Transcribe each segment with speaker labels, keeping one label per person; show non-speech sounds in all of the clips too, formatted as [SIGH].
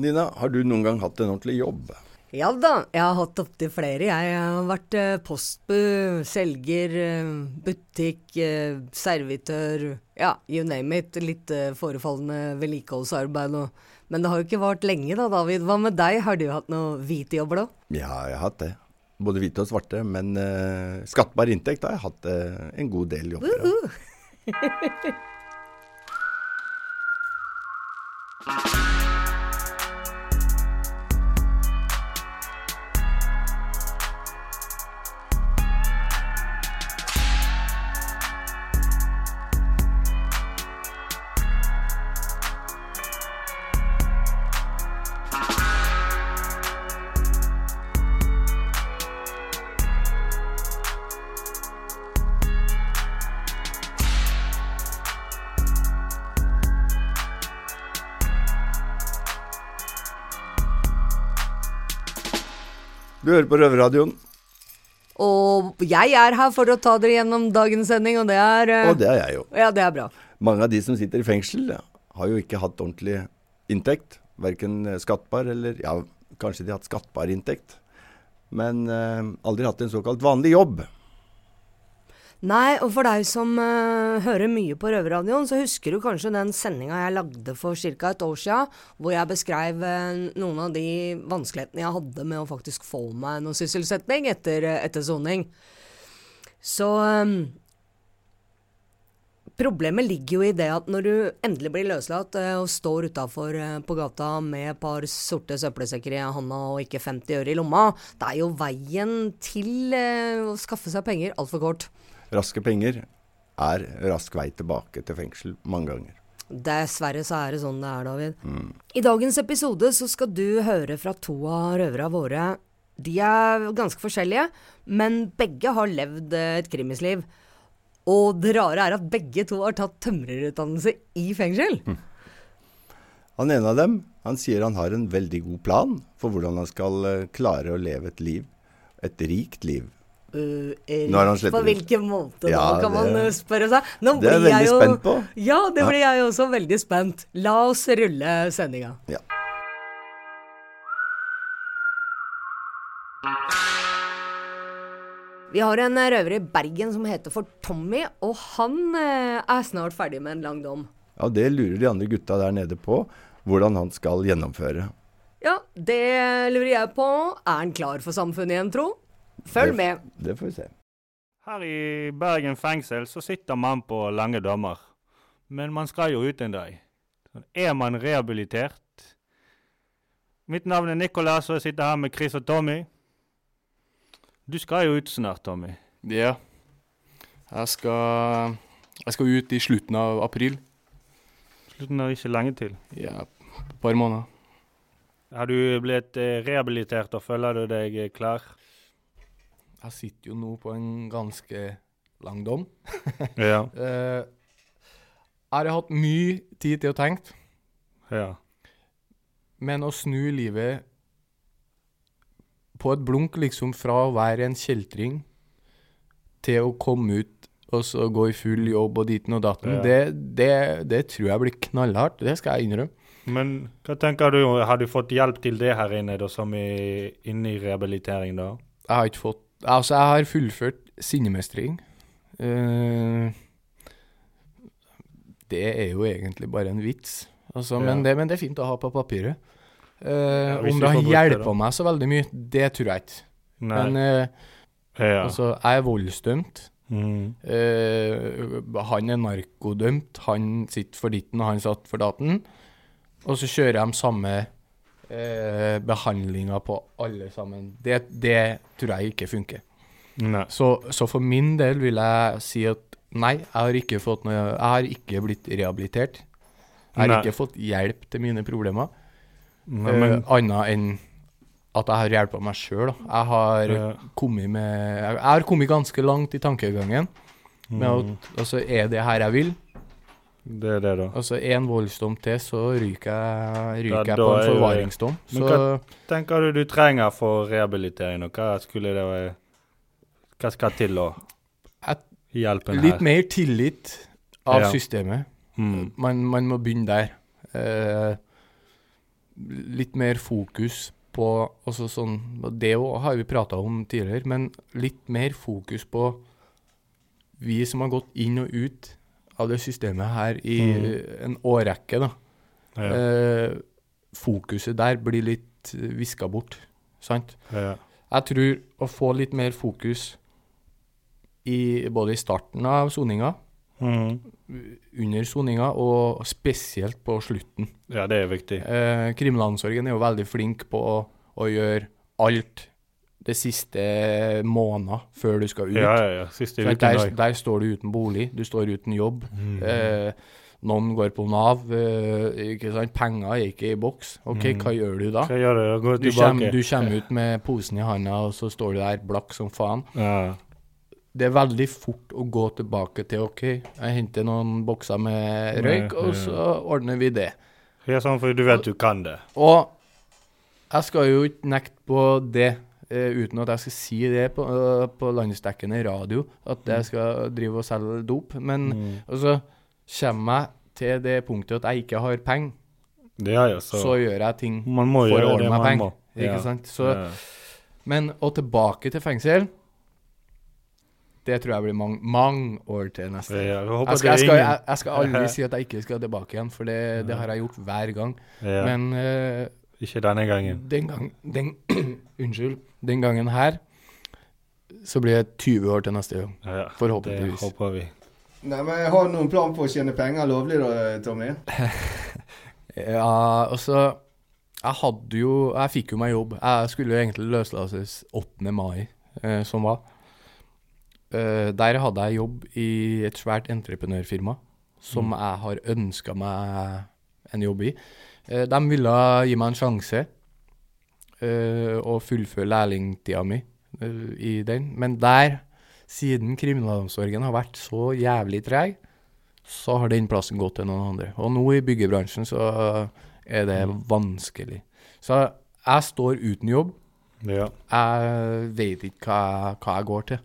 Speaker 1: Nina, har du noen gang hatt en ordentlig jobb?
Speaker 2: Ja da, jeg har hatt opptil flere. Jeg har vært eh, postbu, selger, eh, butikk, eh, servitør. Ja, you name it. Litt forefallende vedlikeholdsarbeid. og- Men det har jo ikke vart lenge da, David. Hva med deg? Har du hatt noe hvite jobber da?
Speaker 1: Ja, jeg har hatt det. Både hvite og svarte. Men uh, skattbar inntekt har jeg hatt uh, en god del jobber av. [LAUGHS] Du hører på Røverradioen,
Speaker 2: Og jeg er her for å ta dere gjennom dagens sending, og det er eh,
Speaker 1: og det er jeg jo.
Speaker 2: Ja, det er bra.
Speaker 1: Mange av de som sitter i fengsel, har jo ikke hatt ordentlig inntekt. Verken skattbar eller Ja, kanskje de har hatt skattbar inntekt. Men eh, aldri hatt en såkalt vanlig jobb.
Speaker 2: Nei, og for deg som uh, hører mye på Røverradioen, så husker du kanskje den sendinga jeg lagde for ca. et år sia, hvor jeg beskrev uh, noen av de vanskelighetene jeg hadde med å faktisk få meg noe sysselsetting etter, eh, etter soning. Så um, Problemet ligger jo i det at når du endelig blir løslatt og står utafor på gata med et par sorte søppelsekker i handa og ikke 50 øre i lomma, det er jo veien til å skaffe seg penger altfor kort.
Speaker 1: Raske penger er rask vei tilbake til fengsel mange ganger.
Speaker 2: Dessverre så er det sånn det er, David. I dagens episode så skal du høre fra to av røverne våre. De er ganske forskjellige, men begge har levd eh, et krimisliv. Og det rare er at begge to har tatt tømrerutdannelse i fengsel.
Speaker 1: Han ene av dem han sier han har en veldig god plan for hvordan han skal eh, klare å leve et liv. Et rikt liv.
Speaker 2: Uh,
Speaker 1: slettet
Speaker 2: på hvilken måte
Speaker 1: Ja,
Speaker 2: da, kan man
Speaker 1: det-
Speaker 2: man spørre seg. Nå
Speaker 1: Det er jeg veldig
Speaker 2: jo-
Speaker 1: spent på.
Speaker 2: Ja, det
Speaker 1: Ja.
Speaker 2: blir jeg også veldig spent. La oss rulle sendinga.
Speaker 1: Ja.
Speaker 2: Vi har en eh, røver i Bergen som heter for Tommy, og han eh, er snart ferdig med en lang dom.
Speaker 1: Ja, Det lurer de andre gutta der nede på, hvordan han skal gjennomføre.
Speaker 2: Ja, det lurer jeg på. Er han klar for samfunnet igjen, tro? Følg med.
Speaker 1: Det får vi se.
Speaker 3: Her i Bergen fengsel så sitter man på lange dommer. Men man skal jo ut en dag. Er man rehabilitert? Mitt navn er Nicolas, og jeg sitter her med Chris og Tommy. Du skal jo ut snart, Tommy.
Speaker 4: Ja. Jeg skal, jeg skal ut i slutten av april.
Speaker 3: Slutten av ikke lenge til.
Speaker 4: Ja, et par måneder.
Speaker 3: Har du blitt eh, rehabilitert, og føler du deg eh, klar?
Speaker 4: Jeg sitter jo nå på en ganske lang dom. [LAUGHS]
Speaker 3: Ja.
Speaker 4: Eh, jeg har hatt mye tid til å tenke,
Speaker 3: ja.
Speaker 4: men å snu livet på et blunk, liksom fra å være en kjeltring til å komme ut og så gå i full jobb og ditten og datten,
Speaker 3: Ja.
Speaker 4: det, det, det tror jeg blir knallhardt. Det skal jeg innrømme.
Speaker 3: Men hva tenker du, har du fått hjelp til det her inne, da, som er inne i rehabilitering, da?
Speaker 4: Jeg har ikke fått Altså, jeg har fullført sinnemestring. Uh, det er jo egentlig bare en vits, altså, men, det, men det er fint å ha på papiret. Uh,
Speaker 3: ja,
Speaker 4: om det har hjulpet meg så veldig mye, det tror jeg ikke.
Speaker 3: Nei.
Speaker 4: Men uh,
Speaker 3: ja.
Speaker 4: altså, jeg er voldsdømt.
Speaker 3: mm.
Speaker 4: Han er narkodømt, han sitter for ditten, og han satt for daten. Og så kjører de samme eh, behandlinga på alle sammen. Det, det tror jeg ikke funker.
Speaker 3: Nei.
Speaker 4: Så, så for min del vil jeg si at nei, jeg har ikke fått noe Jeg har ikke blitt rehabilitert. Jeg har
Speaker 3: Nei.
Speaker 4: ikke fått hjelp til mine problemer,
Speaker 3: Men,
Speaker 4: eh, annet enn at jeg har hjulpet meg sjøl. Jeg har
Speaker 3: Ja.
Speaker 4: kommet med Jeg har kommet ganske langt i tankegangen med
Speaker 3: mm,
Speaker 4: at altså, er det her jeg vil?
Speaker 3: Det er det, da.
Speaker 4: Altså én voldsdom til, så ryker jeg, ryker
Speaker 3: Ja,
Speaker 4: jeg på en forvaringsdom.
Speaker 3: Men
Speaker 4: Så
Speaker 3: hva- tenker du du trenger for rehabilitering, og hva skulle det være Hva skal til å
Speaker 4: hjelpe
Speaker 3: hjelpe her?
Speaker 4: litt mer tillit av
Speaker 3: Ja.
Speaker 4: systemet.
Speaker 3: Mm.
Speaker 4: Man, man må begynne der. Eh, litt mer fokus på også sånn, Det har vi prata om tidligere, men litt mer fokus på vi som har gått inn og ut av det systemet her i
Speaker 3: Mm.
Speaker 4: en årrekke. da.
Speaker 3: Ja.
Speaker 4: Eh, fokuset der blir litt viska bort, sant?
Speaker 3: Ja.
Speaker 4: Jeg tror å få litt mer fokus i, både i starten av soninga,
Speaker 3: mm.
Speaker 4: under soninga og spesielt på slutten.
Speaker 3: ja, det er viktig.
Speaker 4: Eh, kriminalomsorgen er jo veldig flink på å, å gjøre alt det siste måneden før du skal ut.
Speaker 3: Ja, ja, ja. Siste uken
Speaker 4: der, der står du uten bolig, du står uten jobb.
Speaker 3: Mm.
Speaker 4: Eh, noen går på Nav. Eh, ikke sant? Penger er ikke i boks. OK,
Speaker 3: Mm.
Speaker 4: hva gjør du da?
Speaker 3: Hva gjør du? Går
Speaker 4: Du kommer, du kommer ut med posen i handa, og så står du der blakk som faen.
Speaker 3: Ja.
Speaker 4: Det er veldig fort å gå tilbake til OK, jeg henter noen bokser med røyk, og så ordner vi det.
Speaker 3: ja, sånn for du vet du kan det.
Speaker 4: Og jeg skal jo ikke nekte på det, uten at jeg skal si det på, eh, på landsdekkende radio, at jeg skal drive og selge dop. Men
Speaker 3: Mm.
Speaker 4: og så kommer jeg til det punktet at jeg ikke har penger,
Speaker 3: er så,
Speaker 4: så, gjør jeg ting
Speaker 3: Man må
Speaker 4: for å ordne meg penger. Ikke
Speaker 3: Ja.
Speaker 4: sant? Så. Men å tilbake til fengsel, det tror jeg blir mange, mange år til neste.
Speaker 3: Ja, jeg
Speaker 4: Jeg skal, jeg, skal, jeg, skal aldri [LAUGHS] si at jeg ikke skal tilbake igjen, for det, det har jeg gjort hver gang.
Speaker 3: ja.
Speaker 4: Men eh,
Speaker 3: Ikke denne gangen.
Speaker 4: den gang den, [CLEARS THROAT] Unnskyld. Den gangen her så blir jeg 20 år til neste gang.
Speaker 3: Ja, det
Speaker 4: Forhåpentligvis.
Speaker 3: håper vi.
Speaker 1: Nei, men Jeg har noen plan på å tjene penger lovlig da, Tommy. [LAUGHS]
Speaker 4: Ja, altså Jeg hadde jo Jeg fikk jo meg jobb. Jeg skulle jo egentlig løslates 8. mai, eh, som var. Eh, der hadde jeg jobb i et svært entreprenørfirma som
Speaker 3: Mm.
Speaker 4: jeg har ønska meg en jobb i. Eh, de ville gi meg en sjanse eh, og fullføre lærlingtida mi eh, i den. Men der, siden kriminalomsorgen har vært så jævlig treg, så har den plassen gått til noen andre. Og nå i byggebransjen så er det
Speaker 3: Mm.
Speaker 4: vanskelig. Så jeg står uten jobb.
Speaker 3: Ja.
Speaker 4: Jeg vet ikke hva, hva jeg går til.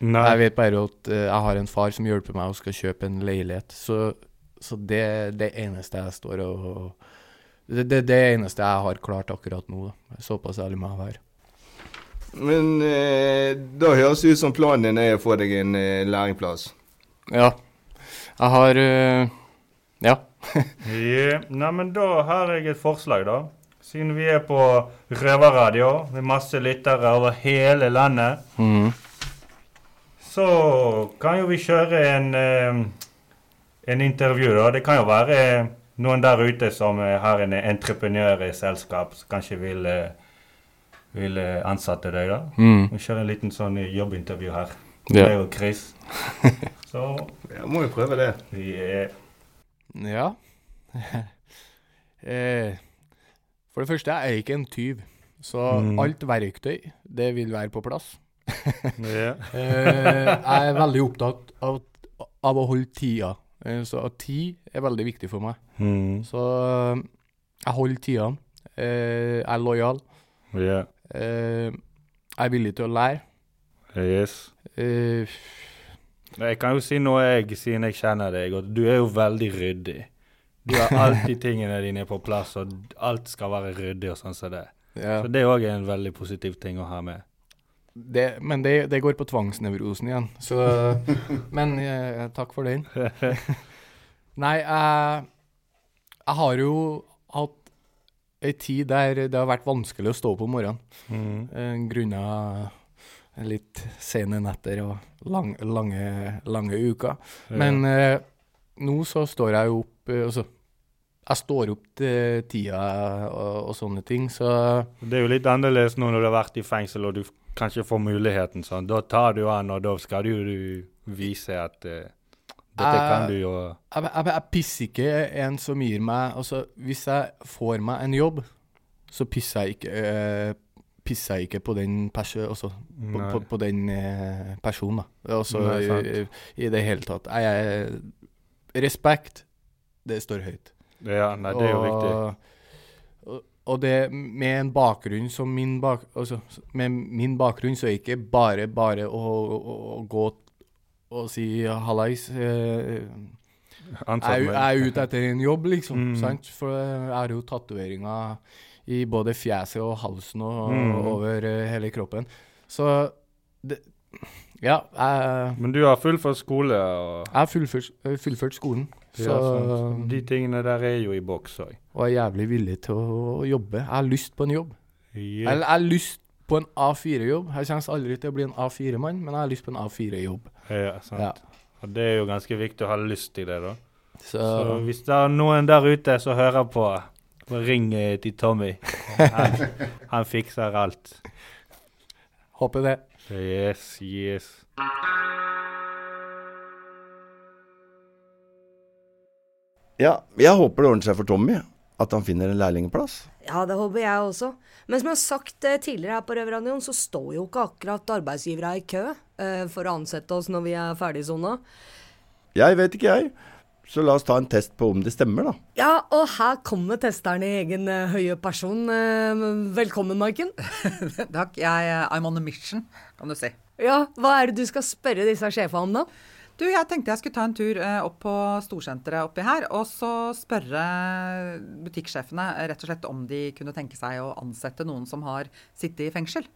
Speaker 3: Nei.
Speaker 4: Jeg vet bare at jeg har en far som hjelper meg og skal kjøpe en leilighet. Så, så det det eneste jeg står og det, det, det eneste jeg har klart akkurat nå. da. Såpass ærlig må jeg være.
Speaker 1: Men eh, da høres det ut som planen din er å få deg en eh, læringsplass?
Speaker 4: Ja. Jeg har uh, Ja. [LAUGHS]
Speaker 3: Ja, Nei, men da har jeg et forslag, da. Siden vi er på røverradio med masse lyttere over hele landet,
Speaker 4: Mhm.
Speaker 3: så kan jo vi kjøre en, eh, en intervju, da. Det kan jo være noen der ute som eh, har en entreprenørselskap som kanskje vil, eh, vil eh, ansette deg, da.
Speaker 4: Mm.
Speaker 3: Vi kjører en liten sånn jobbintervju her.
Speaker 4: Ja.
Speaker 3: Det er jo Chris. [LAUGHS] Så
Speaker 1: Ja, må jo prøve det.
Speaker 3: vi er
Speaker 4: Ja. [LAUGHS] eh, for det første, jeg er ikke en tyv. Så
Speaker 3: Mm.
Speaker 4: alt verktøy, det vil være på plass. [LAUGHS] Eh, jeg er veldig opptatt av, av å holde tida. Eh, så tid er veldig viktig for meg.
Speaker 3: Mm.
Speaker 4: Så eh, jeg holder tidene. Eh, jeg er lojal.
Speaker 3: Ja.
Speaker 4: Eh, jeg er villig til å lære.
Speaker 3: Yes. Jeg kan jo si noe, jeg, siden jeg kjenner deg, og du er jo veldig ryddig. Du har alltid tingene dine på plass, og alt skal være ryddig og sånn som det.
Speaker 4: Yeah.
Speaker 3: Så det òg er en veldig positiv ting å ha med.
Speaker 4: Det, men det, det går på tvangsnevrosen igjen, så [LAUGHS] Men eh, takk for den. [LAUGHS] Nei, jeg, jeg har jo hatt ei tid der det har vært vanskelig å stå opp om morgenen.
Speaker 3: Mm.
Speaker 4: Eh, Grunna litt sene netter og lang, lange, lange uker. Men eh, nå så står jeg jo opp eh, Altså, jeg står opp til tida og, og sånne ting, så
Speaker 3: Det er jo litt annerledes nå når du har vært i fengsel og du kanskje får muligheten sånn. Da tar du an, og da skal du, du vise at uh, dette kan du jo
Speaker 4: jeg, jeg, jeg pisser ikke en som gir meg Altså, hvis jeg får meg en jobb, så pisser jeg ikke uh, Pisser jeg ikke på den perso også, på, på, på den eh, personen, da. Altså
Speaker 3: Nei,
Speaker 4: i, i det hele tatt. Jeg, jeg, respekt, det står høyt.
Speaker 3: Ja, nei, det er jo viktig.
Speaker 4: Og, det med en bakgrunn som min bak... Altså, med min bakgrunn så er det ikke bare bare å, å, å gå og si hallais. Eh, jeg, jeg er ute etter en jobb, liksom.
Speaker 3: Mm.
Speaker 4: Sant? For jeg har jo tatoveringer i både fjeset og halsen og
Speaker 3: Mm.
Speaker 4: over eh, hele kroppen. Så det, Ja, jeg,
Speaker 3: Men du har fullført skole, og
Speaker 4: jeg har fullført, eh, fullført skolen. Så,
Speaker 3: ja, de tingene der er jo i boks òg.
Speaker 4: og er jævlig villig til å jobbe. Jeg har lyst på en jobb. Jeg, jeg har lyst på en A4-jobb. Jeg kommer aldri til å bli en A4-mann, men jeg har lyst på en A4-jobb.
Speaker 3: Ja, sant.
Speaker 4: Ja.
Speaker 3: Og det er jo ganske viktig å ha lyst til det, da.
Speaker 4: Så,
Speaker 3: Så hvis det er noen der ute som hører på, ring eh, til Tommy. Han, han fikser alt.
Speaker 4: håper det.
Speaker 3: Yes, yes.
Speaker 1: Ja, jeg håper det ordner seg for Tommy. At han finner en lærlingplass.
Speaker 2: Ja, det håper jeg også. Men som jeg har sagt eh, tidligere her på Røverradioen, så står jo ikke akkurat arbeidsgivere i kø eh, for å ansette oss når vi er ferdigsona.
Speaker 1: Jeg vet ikke, jeg. Så la oss ta en test på om det stemmer, da.
Speaker 2: Ja, og her kommer testeren i egen uh, høye person. Uh, velkommen, Maiken. [LAUGHS]
Speaker 5: Takk. Jeg, uh, I'm on a mission, kan du si.
Speaker 2: Ja, hva er det du skal spørre disse sjefene om, da?
Speaker 5: Du, jeg tenkte jeg skulle ta en tur eh, opp på storsenteret oppi her, og så spørre butikksjefene eh, rett og slett om de kunne tenke seg å ansette noen som har sittet i fengsel.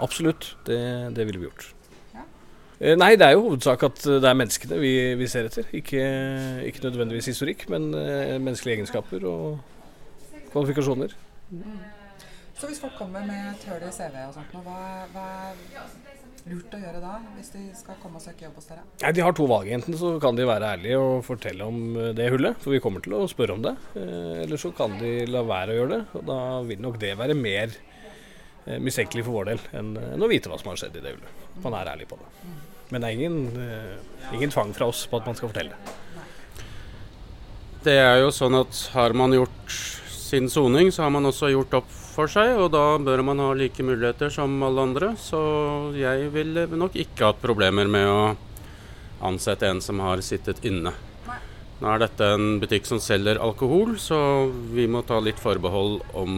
Speaker 6: Absolutt, det, det ville vi gjort. Ja. Nei, det er jo hovedsak at eh, det er menneskene vi, vi ser etter. Ikke, ikke nødvendigvis historikk, men eh, menneskelige egenskaper og kvalifikasjoner.
Speaker 5: Så hvis folk kommer med et hull i CV og sånt, hva, hva lurt å gjøre da, hvis de skal komme og søke jobb hos dere?
Speaker 6: Nei, De har to valg. Enten så kan de være ærlige og fortelle om eh, det hullet, for vi kommer til å spørre om det. Eh, Eller så kan de la være å gjøre det, og da vil nok det være mer eh, mistenkelig for vår del enn å vite hva som har skjedd i det hullet. Man er ærlig på det. Men det er ingen, ingen tvang fra oss på at man skal fortelle det.
Speaker 7: Det er jo sånn at har man gjort sin soning, så har man også gjort opp for seg, og da bør man ha like muligheter som alle andre. Så jeg ville nok ikke hatt problemer med å ansette en som har sittet inne. Nå er dette en butikk som selger alkohol, så vi må ta litt forbehold om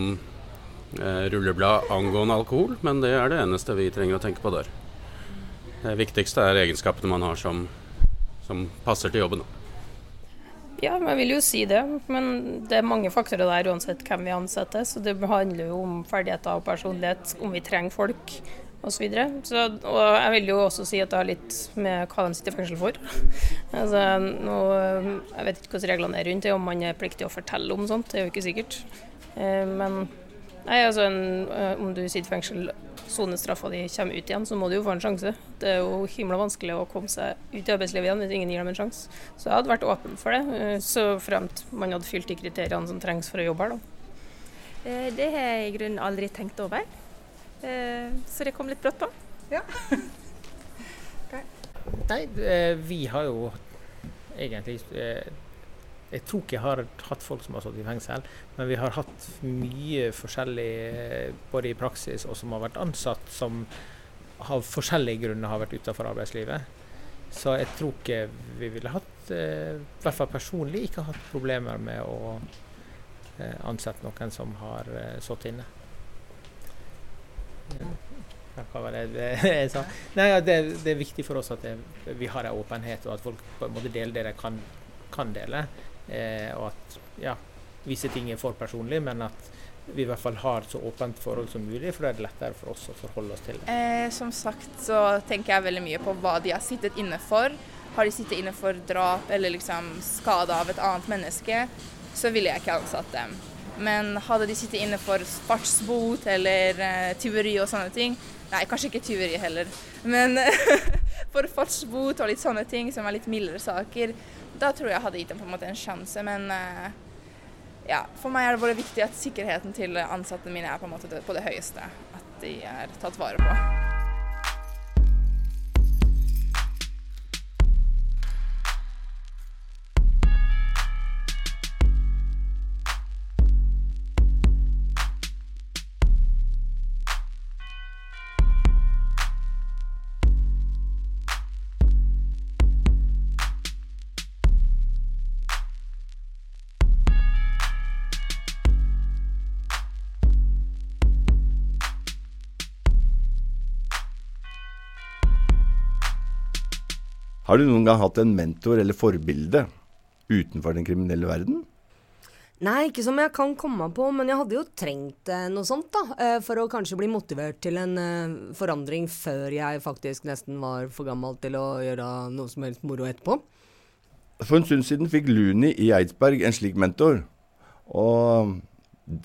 Speaker 7: eh, rulleblad angående alkohol, men det er det eneste vi trenger å tenke på der. Det viktigste er egenskapene man har som, som passer til jobben.
Speaker 8: Ja, jeg vil jo si det. Men det er mange faktorer der uansett hvem vi ansetter. Så det handler jo om ferdigheter og personlighet, om vi trenger folk osv. Så, videre. så Og jeg vil jo også si at det har litt med hva de sitter i fengsel for. [LAUGHS] altså, nå, jeg vet ikke hvordan reglene er rundt det, om man er pliktig å fortelle om sånt. Det er jo ikke sikkert. Eh, men nei, altså, eh, om du sitter i fengsel sonestraffa di kommer ut igjen, så må du jo få en sjanse. Det er jo himla vanskelig å komme seg ut i arbeidslivet igjen hvis ingen gir dem en sjanse. Så jeg hadde vært åpen for det, eh, så fremt man hadde fylt de kriteriene som trengs for å jobbe her, da.
Speaker 9: Eh, Det har jeg i grunnen aldri tenkt over. Eh, Så det kom litt brått på. [LAUGHS]
Speaker 10: Nei, eh, vi har jo egentlig Jeg tror ikke jeg har hatt folk som har sittet i fengsel, men vi har hatt mye forskjellig både i praksis og som har vært ansatt som av forskjellige grunner har vært utenfor arbeidslivet. Så jeg tror ikke vi ville hatt, eh, i hvert fall personlig, ikke hatt problemer med å eh, ansette noen som har eh, sittet inne. Hva var det [LAUGHS] jeg sa? Nei, ja, det, det er viktig for oss at det, vi har en åpenhet, og at folk på en måte deler det de kan, kan dele. Eh, og at ja, visse ting er for personlig, men at vi i hvert fall har så åpent forhold som mulig, for da er det lettere for oss å forholde oss til det.
Speaker 9: Eh, som sagt så tenker jeg veldig mye på hva de har sittet inne for. Har de sittet inne for drap eller liksom skade av et annet menneske, så ville jeg ikke ansatt dem. Men hadde de sittet inne for fartsbot eller eh, tyveri og sånne ting Nei, kanskje ikke tyveri heller, men [LAUGHS] for fartsbot og litt sånne ting som er litt mildere saker, da tror jeg jeg hadde gitt dem på en måte en sjanse. Men eh, ja, for meg er det bare viktig at sikkerheten til ansatte mine er på en måte på det høyeste. At de er tatt vare på.
Speaker 1: Har du noen gang hatt en mentor eller forbilde utenfor den kriminelle verden?
Speaker 2: Nei, ikke som jeg kan komme på, men jeg hadde jo trengt eh, noe sånt, da. Eh, for å kanskje bli motivert til en eh, forandring før jeg faktisk nesten var for gammel til å gjøre noe som helst moro etterpå.
Speaker 1: For en stund siden fikk Luni i Eidsberg en slik mentor. Og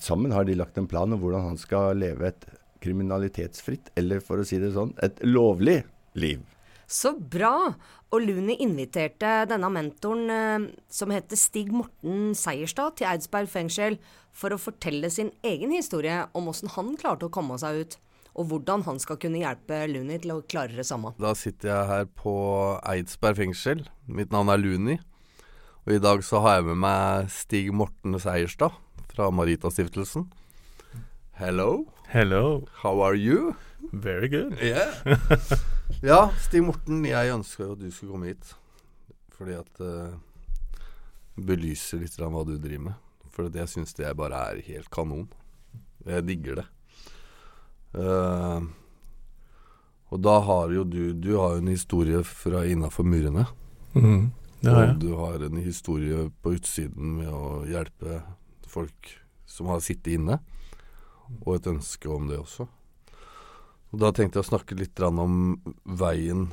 Speaker 1: sammen har de lagt en plan om hvordan han skal leve et kriminalitetsfritt, eller for å si det sånn, et lovlig liv.
Speaker 2: Så bra! Og Luni inviterte denne mentoren, eh, som heter Stig Morten Seierstad, til Eidsberg fengsel for å fortelle sin egen historie om åssen han klarte å komme seg ut, og hvordan han skal kunne hjelpe Luni til å klare det samme.
Speaker 11: Da sitter jeg her på Eidsberg fengsel. Mitt navn er Luni. Og i dag så har jeg med meg Stig Morten Seierstad fra Maritastiftelsen. Hello.
Speaker 12: Hello.
Speaker 11: How are you?
Speaker 12: Very good.
Speaker 11: Yeah. [LAUGHS] ja, Stig Morten, jeg ønska jo at du skulle komme hit. Fordi at uh, Belyser litt av hva du driver med. For jeg syns det bare er helt kanon. Jeg digger det. Uh, og da har jo du Du har jo en historie fra innafor murene.
Speaker 12: Mm, det har jeg.
Speaker 11: Og du har en historie på utsiden med å hjelpe folk som har sittet inne. Og et ønske om det også. Og Da tenkte jeg å snakke litt om veien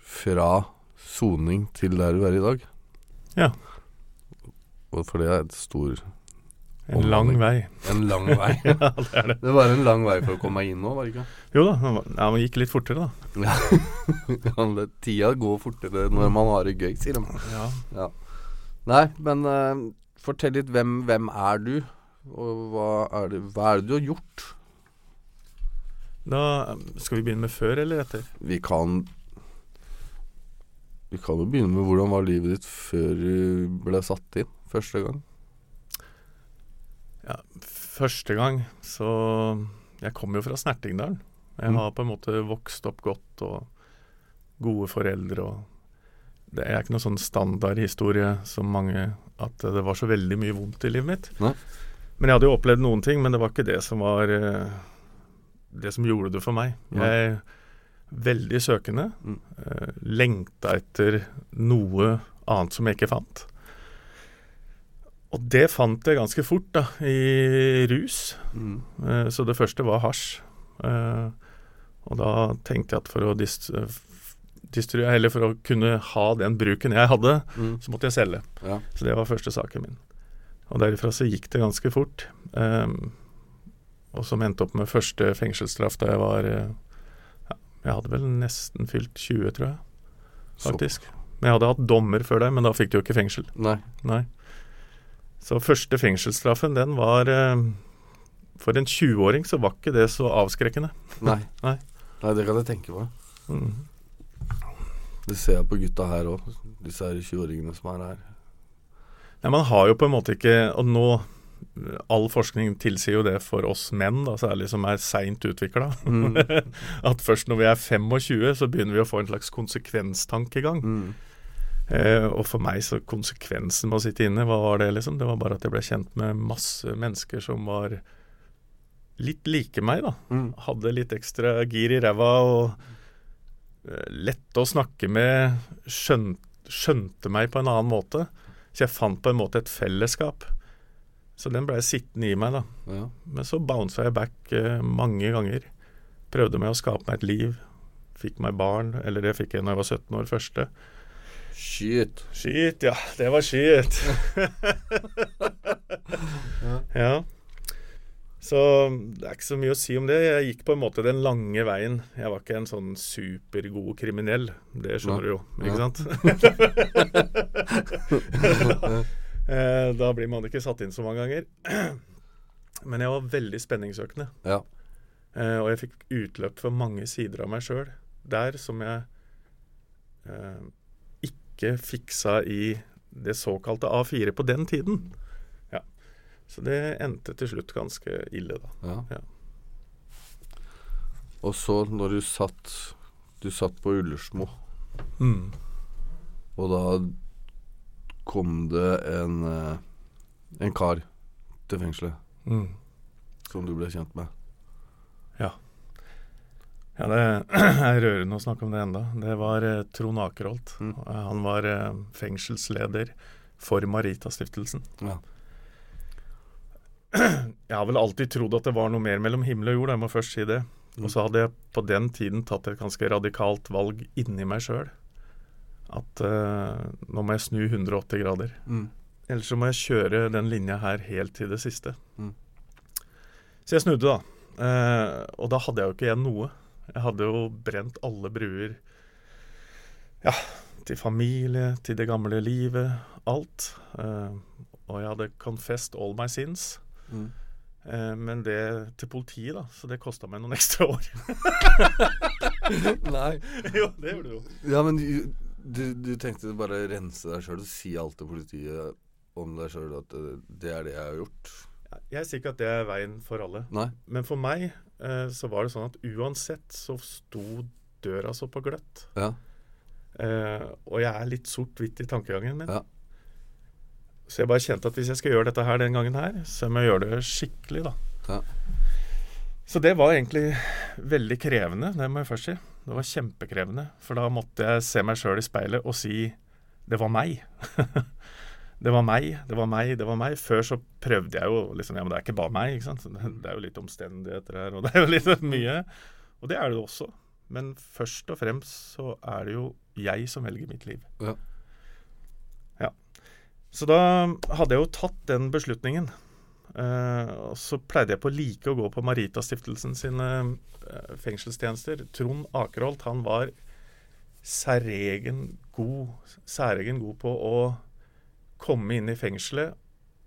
Speaker 11: fra soning til der du er i dag.
Speaker 12: Ja.
Speaker 11: For det er et stor
Speaker 12: En lang vei.
Speaker 11: En lang vei. [LAUGHS]
Speaker 12: ja, det er det.
Speaker 11: Det var en lang vei for å komme meg inn nå, var det ikke?
Speaker 12: Jo da, ja, man gikk litt fortere, da.
Speaker 11: Ja. [LAUGHS] Ja, Tida går fortere når man har det gøy, sier de.
Speaker 12: Ja.
Speaker 11: Nei, men uh, fortell litt hvem, hvem er du? Og hva er, det, hva er det du har gjort?
Speaker 12: Da Skal vi begynne med før eller etter?
Speaker 11: Vi kan Vi kan jo begynne med hvordan var livet ditt før du ble satt inn første gang?
Speaker 12: Ja, første gang så Jeg kommer jo fra Snertingdalen. Jeg
Speaker 11: Mm.
Speaker 12: har på en måte vokst opp godt og gode foreldre og Det er ikke noen sånn standardhistorie som mange At det var så veldig mye vondt i livet mitt.
Speaker 11: Nei.
Speaker 12: Men jeg hadde jo opplevd noen ting, men det var ikke det som var eh, Det som gjorde det for meg. Jeg er veldig søkende.
Speaker 11: Mm.
Speaker 12: eh, lengta etter noe annet som jeg ikke fant. Og det fant jeg ganske fort, da, i rus.
Speaker 11: Mm.
Speaker 12: Eh, Så det første var hasj. Eh, Og da tenkte jeg at for å dist distruere, eller for å kunne ha den bruken jeg hadde,
Speaker 11: Mm.
Speaker 12: så måtte jeg selge.
Speaker 11: Ja.
Speaker 12: Så det var første saken min. Og derifra så gikk det ganske fort. Um, og som endte opp med første fengselsstraff da jeg var eh, ja, Jeg hadde vel nesten fylt 20, tror jeg. Faktisk. Men jeg hadde hatt dommer før det, men da fikk du jo ikke fengsel.
Speaker 11: Nei.
Speaker 12: Nei. Så første fengselsstraffen, den var eh, For en 20-åring så var ikke det så avskrekkende.
Speaker 11: Nei. [LAUGHS]
Speaker 12: Nei.
Speaker 11: Nei, det kan jeg tenke meg.
Speaker 12: Mm.
Speaker 11: Det ser jeg på gutta her òg, disse 20-åringene som er her.
Speaker 12: Nei, man har jo på en måte ikke Og nå All forskning tilsier jo det for oss menn, da, særlig som er seint utvikla.
Speaker 11: Mm. [LAUGHS]
Speaker 12: at først når vi er 25, så begynner vi å få en slags konsekvenstankegang.
Speaker 11: Mm.
Speaker 12: Eh, og for meg så konsekvensen med å sitte inne, hva var det liksom? Det var bare at jeg ble kjent med masse mennesker som var litt like meg, da.
Speaker 11: Mm.
Speaker 12: Hadde litt ekstra gir i ræva og eh, lette å snakke med. Skjønte, skjønte meg på en annen måte. Så jeg fant på en måte et fellesskap. Så den blei sittende i meg, da.
Speaker 11: Ja.
Speaker 12: Men så bounsa jeg back eh, mange ganger. Prøvde med å skape meg et liv. Fikk meg barn, eller det fikk jeg når jeg var 17 år første.
Speaker 11: Skyt.
Speaker 12: Skyt, ja. Det var skyt. [LAUGHS] ja. Så det er ikke så mye å si om det. Jeg gikk på en måte den lange veien. Jeg var ikke en sånn supergod kriminell. Det skjønner du jo, ikke [LAUGHS] [LAUGHS]
Speaker 11: Ja.
Speaker 12: sant? Eh, da blir man ikke satt inn så mange ganger. [CLEARS THROAT] Men jeg var veldig spenningsøkende.
Speaker 11: Ja.
Speaker 12: Eh, og jeg fikk utløp for mange sider av meg sjøl der som jeg eh, ikke fiksa i det såkalte A4 på den tiden. Ja. Så det endte til slutt ganske ille, da.
Speaker 11: Ja.
Speaker 12: Ja.
Speaker 11: Og så når du satt Du satt på Ullersmo,
Speaker 12: Mm.
Speaker 11: og da kom det en eh, en kar til fengselet
Speaker 12: Mm.
Speaker 11: som du ble kjent med.
Speaker 12: Ja. Ja, det [CLEARS THROAT] er rørende å snakke om det enda. Det var eh, Trond Akerholt.
Speaker 11: Mm.
Speaker 12: Han var eh, fengselsleder for Marita-stiftelsen.
Speaker 11: Ja. [CLEARS THROAT]
Speaker 12: Jeg har vel alltid trodd at det var noe mer mellom himmel og jord, jeg må først si det. Og så hadde jeg på den tiden tatt et ganske radikalt valg inni meg sjøl. At uh, nå må jeg snu 180 grader.
Speaker 11: Mm.
Speaker 12: Ellers så må jeg kjøre den linja her helt til det siste.
Speaker 11: Mm.
Speaker 12: Så jeg snudde, da. Uh, og da hadde jeg jo ikke igjen noe. Jeg hadde jo brent alle bruer. Ja, til familie, til det gamle livet. Alt. Uh, og jeg hadde confessed all my sins.
Speaker 11: Mm.
Speaker 12: Men det til politiet, da. Så det kosta meg noen ekstra år. [LAUGHS]
Speaker 11: Nei. [LAUGHS]
Speaker 12: jo, det gjorde det jo.
Speaker 11: Ja, men du, du, tenkte bare rense deg sjøl og si alt til politiet om deg sjøl at eh, det er det jeg har gjort?
Speaker 12: Jeg sier ikke at det er veien for alle.
Speaker 11: Nei.
Speaker 12: Men for meg eh, så var det sånn at uansett så sto døra så på gløtt.
Speaker 11: Ja.
Speaker 12: Eh, og jeg er litt sort-hvitt i tankegangen min.
Speaker 11: Ja.
Speaker 12: Så jeg bare kjente at hvis jeg skal gjøre dette her den gangen her, så må jeg gjøre det skikkelig, da.
Speaker 11: Ja.
Speaker 12: Så det var egentlig veldig krevende, det må jeg først si. Det var kjempekrevende. For da måtte jeg se meg sjøl i speilet og si det var meg. [LAUGHS] det var meg, det var meg, det var meg. Før så prøvde jeg jo liksom Ja, men det er ikke bare meg, ikke sant. Det, er jo litt omstendigheter her, og det er jo [LAUGHS] litt mye. Og det er det også. Men først og fremst så er det jo jeg som velger mitt liv.
Speaker 11: Ja.
Speaker 12: Ja. Så da hadde jeg jo tatt den beslutningen. Eh, og så pleide jeg på like å gå på Maritastiftelsen sine eh, fengselstjenester. Trond Akerholt han var særegen god, særegen god på å komme inn i fengselet,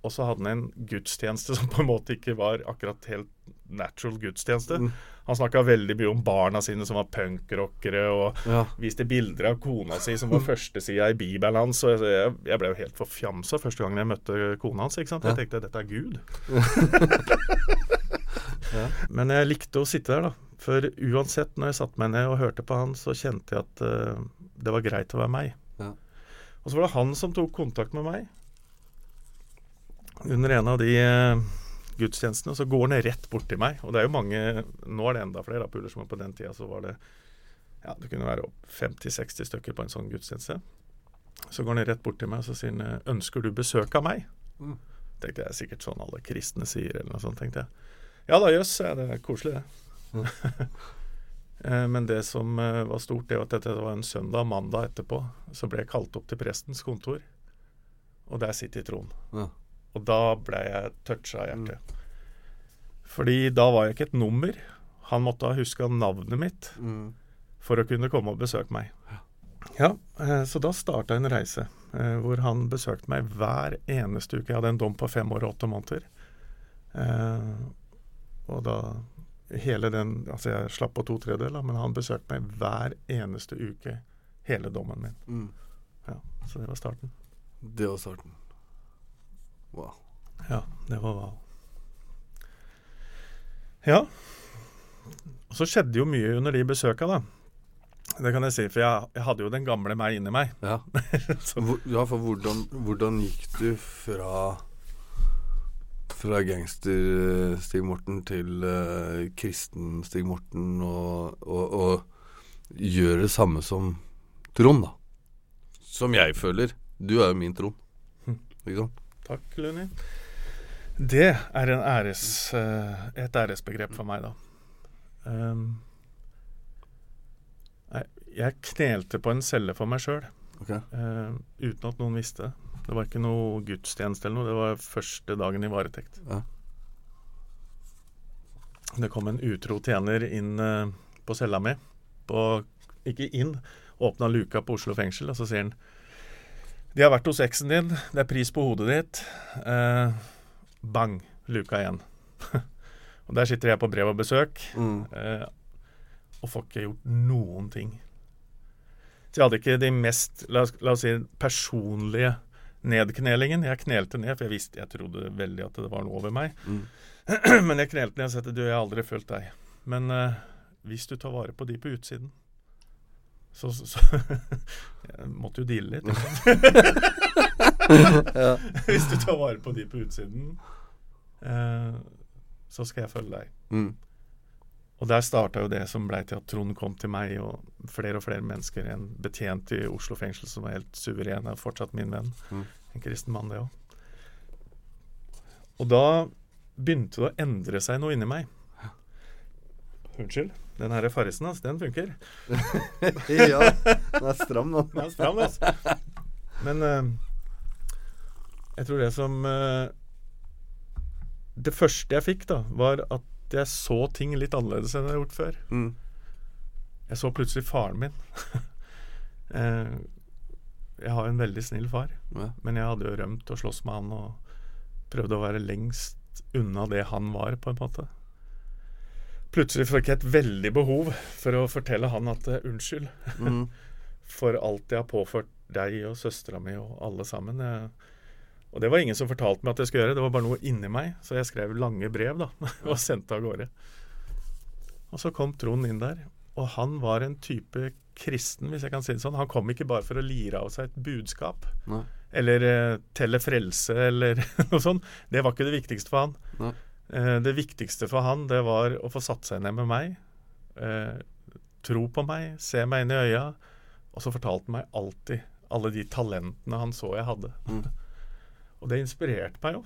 Speaker 12: og så hadde han en gudstjeneste [LAUGHS] som på en måte ikke var akkurat helt natural gudstjeneste.
Speaker 11: Mm.
Speaker 12: Han snakka veldig mye om barna sine som var punkrockere, og
Speaker 11: Ja.
Speaker 12: viste bilder av kona si som var førstesida i bibelen hans. Og jeg, jeg ble jo helt forfjamsa første gangen jeg møtte kona hans. ikke sant? Jeg
Speaker 11: Ja.
Speaker 12: tenkte dette er Gud. [LAUGHS] Men jeg likte å sitte der, da. For uansett, når jeg satte meg ned og hørte på han, så kjente jeg at uh, det var greit å være meg.
Speaker 11: Ja.
Speaker 12: Og så var det han som tok kontakt med meg under en av de eh, gudstjenestene. Så går han rett bort til meg. Og det er jo mange Nå er det enda flere da, på Ullersmo. på den tida så var det ja, det kunne være 50-60 stykker på en sånn gudstjeneste. Så går han rett bort til meg og så sier han, eh, 'Ønsker du besøk av meg?'
Speaker 11: Mm.
Speaker 12: Tenkte jeg sikkert sånn alle kristne sier, eller noe sånt, tenkte jeg. Ja da, jøss, ja, det er koselig, det. Mm. [LAUGHS] Men det som eh, var stort, det var at dette var en søndag, mandag etterpå, så ble jeg kalt opp til prestens kontor. Og der sitter Trond.
Speaker 11: Ja.
Speaker 12: Og da ble jeg toucha av hjertet. Fordi da var jeg ikke et nummer. Han måtte ha huska navnet mitt
Speaker 11: Mm.
Speaker 12: for å kunne komme og besøke meg. Ja, eh, Så da starta en reise eh, hvor han besøkte meg hver eneste uke. Jeg hadde en dom på fem år og åtte måneder. Eh, og da hele den Altså, jeg slapp på to tredjedeler, men han besøkte meg hver eneste uke hele dommen min.
Speaker 11: Mm.
Speaker 12: Ja, Så det var starten.
Speaker 11: Det var starten. Wow.
Speaker 12: Ja, det var wow. Ja. Og så skjedde jo mye under de besøka, da. Det kan jeg si, for jeg, jeg hadde jo den gamle meg inni meg.
Speaker 11: Ja. [LAUGHS] Ja, for hvordan, hvordan gikk du fra fra gangster eh, Stig Morten til uh, kristen Stig Morten og, og, og gjøre det samme som Trond, da? Som jeg føler. Du er jo min Trond. Ikke sant?
Speaker 12: Takk, Luni. Det er en æres, eh, et æresbegrep for meg, da. Um, jeg knelte på en celle for meg sjøl,
Speaker 11: Ok.
Speaker 12: uten at noen visste det. Det var ikke noe gudstjeneste eller noe, det var første dagen i varetekt.
Speaker 11: Ja.
Speaker 12: Det kom en utro tjener inn eh, på cella mi. På, ikke inn, åpna luka på Oslo fengsel, og så sier han De har vært hos eksen din, det er pris på hodet ditt. Eh, bang, luka igjen. [LAUGHS] og der sitter jeg på brev og besøk,
Speaker 11: Mm.
Speaker 12: eh, og får ikke gjort noen ting. Så jeg hadde ikke de mest, la oss, la oss si, personlige nedknelingen. Jeg knelte ned, for jeg visste, jeg trodde veldig at det var noe over meg.
Speaker 11: Mm. [CLEARS THROAT]
Speaker 12: Men jeg knelte ned og sa at du, jeg har aldri følt deg. Men eh, hvis du tar vare på de på utsiden så, så, så [LAUGHS] Jeg måtte jo deale litt. [LAUGHS]
Speaker 11: Ja. [LAUGHS]
Speaker 12: Hvis du tar vare på de på utsiden, eh, så skal jeg følge deg.
Speaker 11: Mm.
Speaker 12: Og der starta jo det som blei til at Trond kom til meg, og flere og flere mennesker. En betjent i Oslo fengsel som var helt suveren, er fortsatt min venn.
Speaker 11: Mm.
Speaker 12: En kristen mann, det òg. Og da begynte det å endre seg noe inni meg. Unnskyld. Den her farrisen, altså, den funker. [LAUGHS]
Speaker 11: ja, den er stram nå. [LAUGHS]
Speaker 12: Den er stram, altså. Men uh, jeg tror det som uh, Det første jeg fikk, da, var at jeg så ting litt annerledes enn jeg har gjort før.
Speaker 11: Mm.
Speaker 12: Jeg så plutselig faren min. uh, [LAUGHS] jeg har en veldig snill far,
Speaker 11: Ja.
Speaker 12: men jeg hadde jo rømt og slåss med han og prøvde å være lengst unna det han var, på en måte. Plutselig fikk jeg et veldig behov for å fortelle han at uh, unnskyld
Speaker 11: Mm. [LAUGHS]
Speaker 12: for alt jeg har påført deg og søstera mi og alle sammen. Jeg, og det var ingen som fortalte meg at jeg skulle gjøre, det var bare noe inni meg. Så jeg skrev lange brev da, [LAUGHS] og sendte av gårde. Og så kom Trond inn der, og han var en type kristen, hvis jeg kan si det sånn. Han kom ikke bare for å lire av seg et budskap.
Speaker 11: Nei.
Speaker 12: Eller uh, telle frelse, eller [LAUGHS] noe sånt. Det var ikke det viktigste for han.
Speaker 11: Nei.
Speaker 12: Eh, det viktigste for han, det var å få satt seg ned med meg. Eh, tro på meg, se meg inn i øya. Og så fortalte han meg alltid alle de talentene han så jeg hadde.
Speaker 11: Mm.
Speaker 12: Og det inspirerte meg jo.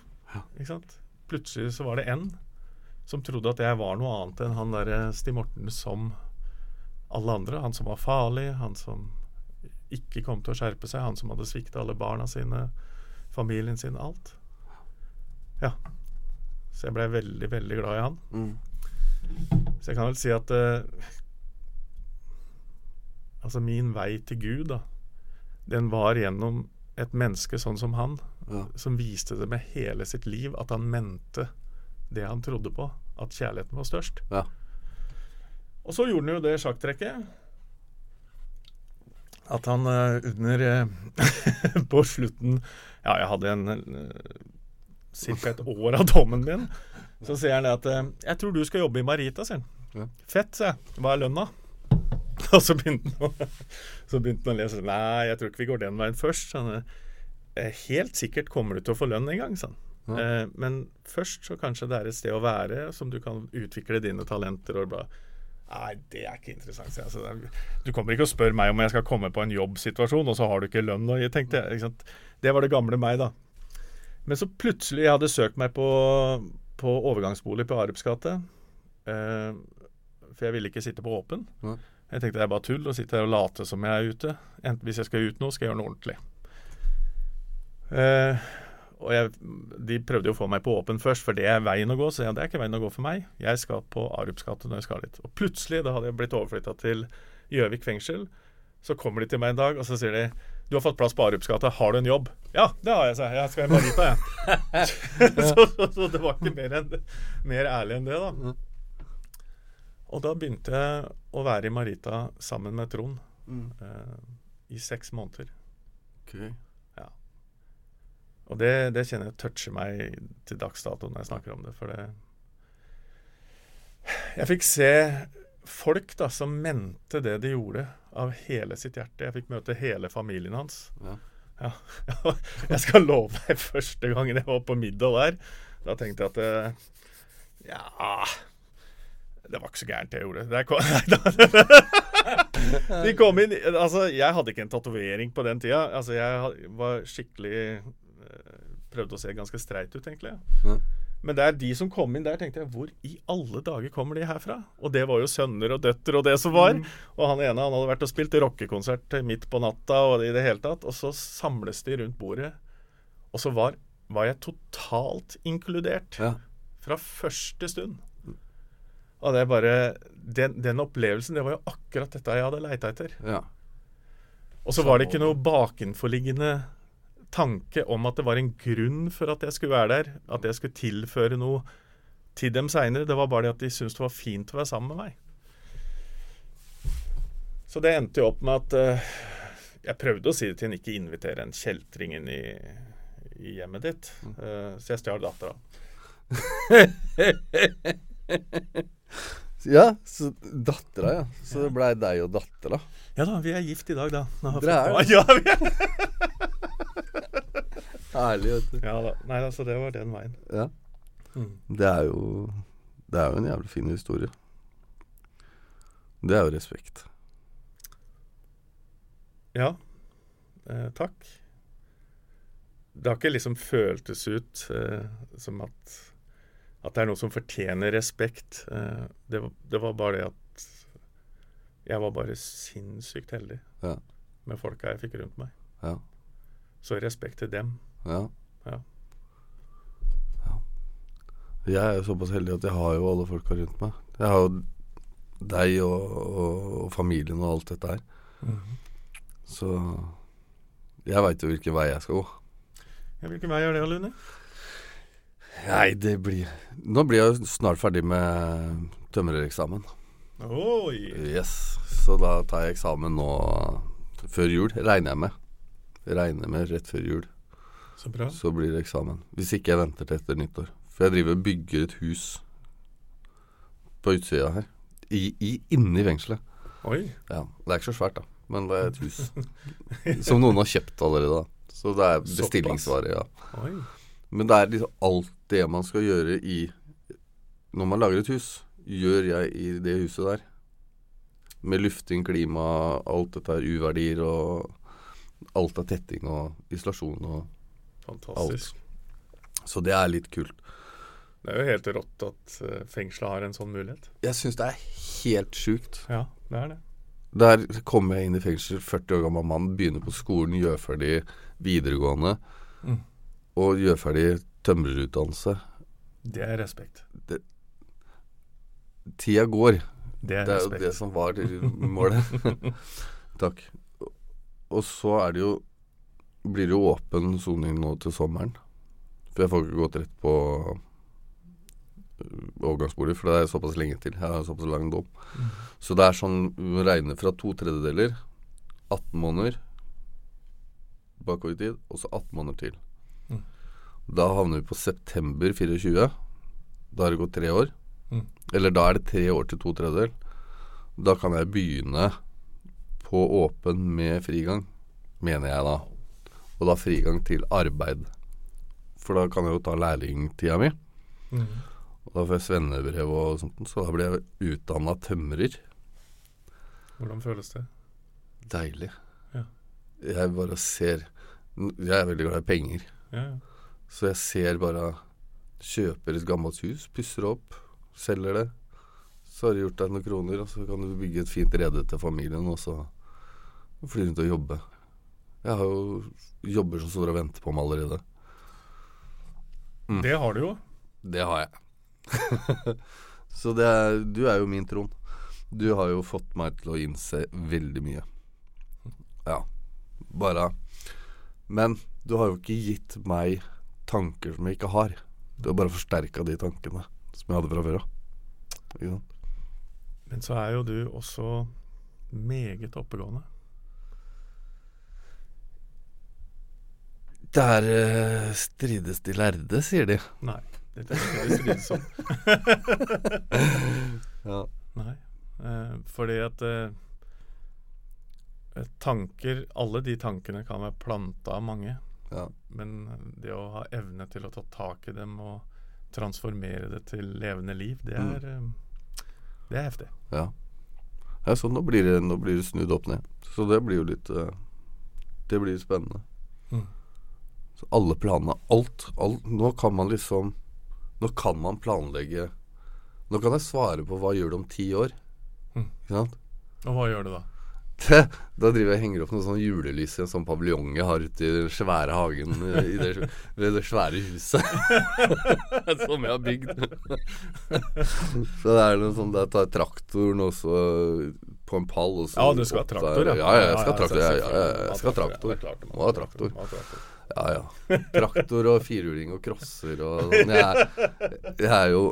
Speaker 12: Ikke sant? Plutselig så var det en som trodde at jeg var noe annet enn han derre Stig Morten som alle andre. Han som var farlig, han som ikke kom til å skjerpe seg, han som hadde svikta alle barna sine, familien sin, alt. Ja. Så jeg blei veldig, veldig glad i han.
Speaker 11: Mm.
Speaker 12: Så jeg kan vel si at uh, Altså, min vei til Gud, da, den var gjennom et menneske sånn som han,
Speaker 11: Ja.
Speaker 12: som viste det med hele sitt liv at han mente det han trodde på, at kjærligheten var størst.
Speaker 11: Ja.
Speaker 12: Og så gjorde han jo det sjakktrekket. At han eh, under eh, [LAUGHS] På slutten Ja, jeg hadde en ca. et år av dommen min. Så sier han det at eh, 'Jeg tror du skal jobbe i Marita', sier han.
Speaker 11: Ja.
Speaker 12: Fett, sier jeg. Hva er lønna? [LAUGHS] Og så begynte han å, [LAUGHS] så begynte han å lese. Nei, jeg tror ikke vi går den veien først. Sånn, eh, helt sikkert kommer du til å få lønn en gang, sånn.
Speaker 11: Ja.
Speaker 12: Eh, men først så kanskje det er et sted å være som du kan utvikle dine talenter og bla. Nei, det er ikke interessant. Altså, du kommer ikke og spør meg om jeg skal komme på en jobbsituasjon, og så har du ikke lønn. å gi, tenkte? Det var det gamle meg, da. Men så plutselig Jeg hadde søkt meg på, på overgangsbolig på Arups gate. Eh, for jeg ville ikke sitte på åpen.
Speaker 11: Ja.
Speaker 12: Jeg tenkte det er bare tull å sitte her og late som jeg er ute. Enten hvis jeg skal ut nå, skal jeg gjøre noe ordentlig. Eh, og jeg, De prøvde jo å få meg på åpen først, for det er veien å gå. Så jeg, det er ikke veien å gå for meg. Jeg skal på Arups gate når jeg skal dit. Og plutselig, da hadde jeg blitt overflytta til Gjøvik fengsel. Så kommer de til meg en dag og så sier de du har fått plass på Arups gate, har du en jobb? Ja, det har jeg, sa jeg. Jeg skal i [LAUGHS] Marita, jeg. [LAUGHS] så, så, så det var ikke mer, enn, mer ærlig enn det, da. Og da begynte jeg å være i Marita sammen med Trond
Speaker 11: Mm.
Speaker 12: eh, i seks måneder.
Speaker 11: Ok.
Speaker 12: Ja. Og det, det kjenner jeg toucher meg til dags dato når jeg snakker om det, for det Jeg fikk se folk da som mente det de gjorde, av hele sitt hjerte. Jeg fikk møte hele familien hans.
Speaker 11: Ja.
Speaker 12: Ja. [LAUGHS] Jeg skal love deg, første gangen jeg var på middag der, da tenkte jeg at eh, Ja Det var ikke så gærent, det jeg gjorde. Det kom, [LAUGHS] de kom inn Altså, jeg hadde ikke en tatovering på den tida. Altså, jeg var skikkelig eh, Prøvde å se ganske streit ut, egentlig.
Speaker 11: Ja.
Speaker 12: Men det er de som kom inn der, tenkte jeg Hvor i alle dager kommer de herfra? Og det var jo sønner og døtre og det som var. Og han ene han hadde vært og spilt rockekonsert midt på natta og i det hele tatt. Og så samles de rundt bordet. Og så var, var jeg totalt inkludert.
Speaker 11: Ja.
Speaker 12: Fra første stund. Og det er bare den, den opplevelsen, det var jo akkurat dette jeg hadde leita etter.
Speaker 11: Ja.
Speaker 12: Og så var det ikke noe bakenforliggende tanke om at det var en grunn for at jeg skulle være der. At jeg skulle tilføre noe til dem seinere. Det var bare det at de syntes det var fint å være sammen med meg. Så det endte jo opp med at uh, jeg prøvde å si det til henne, ikke invitere en kjeltring inn i, i hjemmet ditt. Uh, så jeg stjal dattera. [LAUGHS]
Speaker 11: ja, så dattera, ja. Så det blei deg og dattera.
Speaker 12: Ja da, vi er gift i dag, da.
Speaker 11: Dere er [LAUGHS] det?
Speaker 12: Ja, vi er [LAUGHS]
Speaker 11: Herlig, vet du.
Speaker 12: Ja da. Nei altså, det var den veien.
Speaker 11: Ja.
Speaker 12: Mm.
Speaker 11: Det er jo Det er jo en jævlig fin historie. Det er jo respekt.
Speaker 12: Ja. Eh, takk. Det har ikke liksom føltes ut eh, som at, at det er noe som fortjener respekt. Eh, det, det var bare det at jeg var bare sinnssykt heldig
Speaker 11: Ja.
Speaker 12: med folka jeg fikk rundt meg.
Speaker 11: Ja.
Speaker 12: Så respekt til dem.
Speaker 11: Ja.
Speaker 12: Ja.
Speaker 11: Jeg er jo såpass heldig at jeg har jo alle folka rundt meg. Jeg har jo deg og, og, og familien og alt dette her.
Speaker 12: Mhm.
Speaker 11: Så jeg veit jo hvilken vei jeg skal gå.
Speaker 12: Ja, hvilken vei er det, Lune?
Speaker 11: Nei, det blir Nå blir jeg jo snart ferdig med tømrereksamen.
Speaker 12: Oi!
Speaker 11: Yes. Så da tar jeg eksamen nå før jul, regner jeg med. Regner med rett før jul.
Speaker 12: Så.
Speaker 11: Så blir det eksamen. Hvis ikke jeg venter til etter nyttår. For jeg driver og bygger et hus på utsida her. I, i, inni fengselet.
Speaker 12: Oi.
Speaker 11: Ja, Det er ikke så svært, da. Men det er et hus. [LAUGHS] Som noen har kjøpt allerede. da Så det er bestillingsvare, ja.
Speaker 12: Oi.
Speaker 11: Men det er liksom alt det man skal gjøre i Når man lager et hus, gjør jeg i det huset der. Med lufting, klima, alt dette her, uverdier og alt av tetting og isolasjon og
Speaker 12: Fantastisk.
Speaker 11: alt. Så det er litt kult.
Speaker 12: Det er jo helt rått at uh, fengselet har en sånn mulighet.
Speaker 11: Jeg syns det er helt sjukt.
Speaker 12: Ja, det er det.
Speaker 11: Der kommer jeg inn i fengsel, 40 år gammel mann, begynner på skolen, gjør ferdig videregående.
Speaker 12: Mm.
Speaker 11: Og gjør ferdig tømrerutdannelse.
Speaker 12: Det er respekt.
Speaker 11: Det, tida går.
Speaker 12: Det er
Speaker 11: det er jo det som var målet. [LAUGHS] Takk. Og så er det jo Blir det jo åpen soning nå til sommeren. For jeg får ikke gått rett på øh, overgangsbolig, for det er såpass lenge til. Jeg har såpass lang dom.
Speaker 12: Mm.
Speaker 11: Så det er sånn vi må regne fra to tredjedeler, 18 måneder bakover i tid, og så 18 måneder til.
Speaker 12: Mm.
Speaker 11: Da havner vi på september 24. Da har det gått tre år.
Speaker 12: Mm.
Speaker 11: Eller da er det tre år til to tredjedel. Da kan jeg begynne på åpen med frigang, mener jeg da. Og da frigang til arbeid. For da kan jeg jo ta lærlingtida mi.
Speaker 12: Mm.
Speaker 11: Og da får jeg svennebrev og sånt, så da blir jeg utdanna tømrer.
Speaker 12: Hvordan føles det?
Speaker 11: Deilig.
Speaker 12: Ja.
Speaker 11: Jeg bare ser Jeg er veldig glad i penger.
Speaker 12: Ja, ja.
Speaker 11: Så jeg ser bare Kjøper et gammelt hus, pusser opp, selger det. Så har du gjort deg noen kroner, og så kan du bygge et fint rede til familien, og så fly rundt og jobbe. Jeg har jo jobber som står og venter på meg allerede. Mm.
Speaker 12: Det har du jo.
Speaker 11: Det har jeg. [LAUGHS] så det er, du er jo min Trond. Du har jo fått meg til å innse veldig mye. Ja. Bare Men du har jo ikke gitt meg tanker som jeg ikke har. Du har bare forsterka de tankene som jeg hadde fra før av.
Speaker 12: Men så er jo du også meget oppegående.
Speaker 11: Der uh, strides de lærde, sier de.
Speaker 12: Nei, det er ikke det strides om. [LAUGHS]
Speaker 11: Ja.
Speaker 12: Nei, Uh, fordi at eh, eh, tanker Alle de tankene kan være planta av mange.
Speaker 11: Ja.
Speaker 12: Men det å ha evne til å ta tak i dem og transformere det til levende liv, det
Speaker 11: Mm.
Speaker 12: er, eh, det er heftig.
Speaker 11: Ja. ja så nå blir, det, nå blir det snudd opp ned. Så det blir jo litt eh, Det blir spennende. Så alle planene Alt, alt Nå kan man liksom Nå kan man planlegge Nå kan jeg svare på hva gjør du om ti år.
Speaker 12: Mm.
Speaker 11: Ikke sant?
Speaker 12: Og hva gjør du da?
Speaker 11: Det, Da driver jeg og henger opp noen sånne julelys i en sånn paviljong jeg har ute i den svære hagen i det, ved det svære huset [LAUGHS] som jeg har bygd. så det er noe sånn Der tar traktoren også på en pall. Og så
Speaker 12: Ja, du skal ha traktor, ja.
Speaker 11: Ja, ja, jeg skal ha traktor. Ja, ja,
Speaker 12: selvfølgelig.
Speaker 11: jeg skal ha traktor. Må ha traktor. Ja, ja. Traktor og firhjuling og crosser og sånn. Jeg, jeg er jo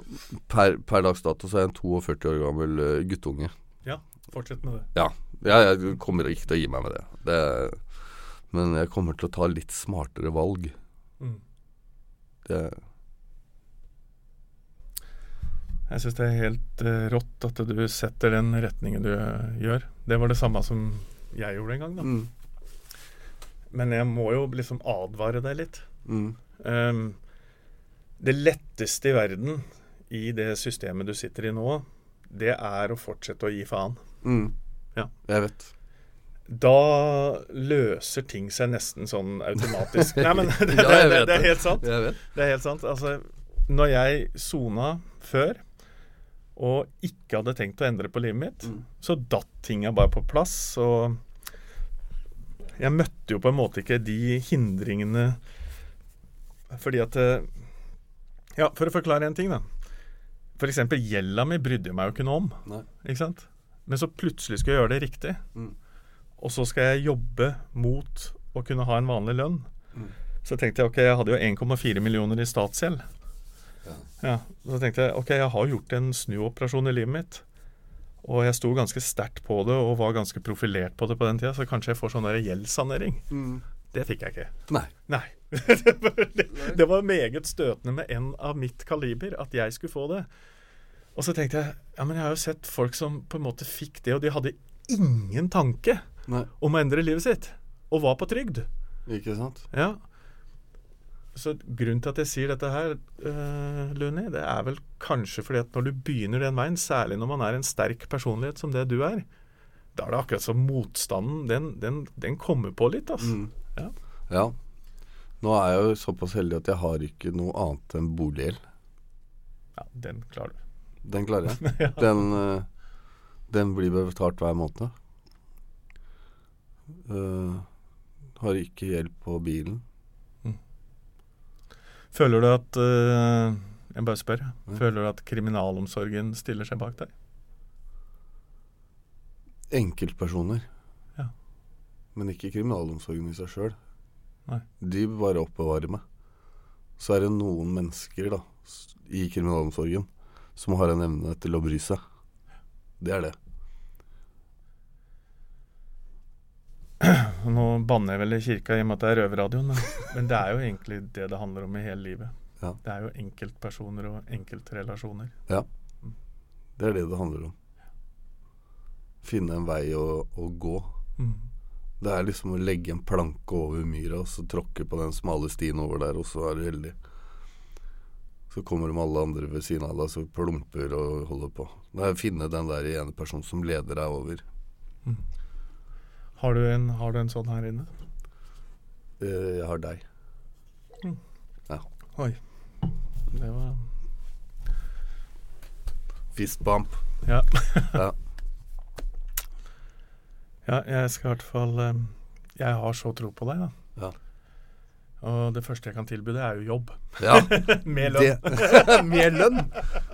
Speaker 11: per, per dags dato så er jeg en 42 år gammel eh, guttunge.
Speaker 12: Ja, fortsett med det.
Speaker 11: Ja. ja, jeg kommer ikke til å gi meg med det. det. Men jeg kommer til å ta litt smartere valg.
Speaker 12: Mm.
Speaker 11: Det
Speaker 12: Jeg syns det er helt eh, rått at du setter den retningen du eh, gjør. Det var det samme som jeg gjorde en gang, da.
Speaker 11: mm,
Speaker 12: Men jeg må jo liksom advare deg litt.
Speaker 11: mm,
Speaker 12: Um, det letteste i verden i det systemet du sitter i nå, det er å fortsette å gi faen.
Speaker 11: Mm.
Speaker 12: Ja.
Speaker 11: Jeg vet.
Speaker 12: Da løser ting seg nesten sånn automatisk. [LAUGHS] Nei, men [LAUGHS] det, det, det, det er helt sant. Det er helt sant. Altså, når jeg sona før og ikke hadde tenkt å endre på livet mitt,
Speaker 11: Mm.
Speaker 12: så datt tinga bare på plass. Og jeg møtte jo på en måte ikke de hindringene fordi at eh, Ja, for å forklare en ting, da. F.eks. gjelda mi brydde jeg meg jo ikke noe om.
Speaker 11: Nei.
Speaker 12: Ikke sant? Men så plutselig skal jeg gjøre det riktig.
Speaker 11: Mm.
Speaker 12: Og så skal jeg jobbe mot å kunne ha en vanlig lønn.
Speaker 11: Mm.
Speaker 12: Så tenkte jeg ok, jeg hadde jo 1,4 millioner i statsgjeld.
Speaker 11: Ja.
Speaker 12: Ja, Så tenkte jeg ok, jeg har gjort en snuoperasjon i livet mitt. Og jeg sto ganske sterkt på det og var ganske profilert på det på den tida, så kanskje jeg får sånn gjeldssanering.
Speaker 11: Mm.
Speaker 12: Det fikk jeg ikke.
Speaker 11: Nei.
Speaker 12: Nei. [LAUGHS] det, var- det, det var meget støtende med en av mitt kaliber at jeg skulle få det. Og så tenkte jeg ja, men jeg har jo sett folk som på en måte fikk det, og de hadde ingen tanke
Speaker 11: Nei.
Speaker 12: om å endre livet sitt. Og var på trygd.
Speaker 11: Ikke sant?
Speaker 12: Ja. Så grunnen til at jeg sier dette her, uh, Luni, det er vel kanskje fordi at når du begynner den veien, særlig når man er en sterk personlighet som det du er, da er det akkurat som motstanden, den, den, den kommer på litt, altså.
Speaker 11: Mm.
Speaker 12: Ja.
Speaker 11: Ja. Nå er jeg jo såpass heldig at jeg har ikke noe annet enn boliggjeld.
Speaker 12: ja, den klarer du.
Speaker 11: Den klarer jeg. [LAUGHS]
Speaker 12: Ja.
Speaker 11: Den, uh, den blir betalt hver måned. Uh, har ikke gjeld på bilen.
Speaker 12: Føler du at uh, Jeg bare spør.
Speaker 11: Ja.
Speaker 12: Føler du at kriminalomsorgen stiller seg bak deg?
Speaker 11: Enkeltpersoner.
Speaker 12: Ja.
Speaker 11: Men ikke kriminalomsorgen i seg sjøl. De bare oppbevarer meg. Så er det noen mennesker da, i kriminalomsorgen som har en evne til å bry seg. Det er det.
Speaker 12: Nå banner jeg vel i kirka i og med at det er røverradioen, men, men det er jo egentlig det det handler om i hele livet.
Speaker 11: Ja.
Speaker 12: Det er jo enkeltpersoner og enkeltrelasjoner.
Speaker 11: Ja. Det er det det handler om. Finne en vei å, å gå.
Speaker 12: Mm.
Speaker 11: Det er liksom å legge en planke over myra og så tråkke på den smale stien over der, og så er du heldig. Så kommer de alle andre ved siden av deg så plumper og holder på. Det er å finne den der ene personen som leder deg over.
Speaker 12: Har, du en, har du en sånn her inne?
Speaker 11: Uh, Jeg har deg.
Speaker 12: Mm.
Speaker 11: Ja.
Speaker 12: Oi. Det var
Speaker 11: Fist bump. [LAUGHS]
Speaker 12: Ja.
Speaker 11: Ja.
Speaker 12: ja, jeg skal i hvert fall eh, Jeg har så tro på deg, da.
Speaker 11: Ja.
Speaker 12: Og det første jeg kan tilby det er jo jobb.
Speaker 11: Ja. [LAUGHS]
Speaker 12: Med lønn. [LAUGHS]
Speaker 11: Med lønn?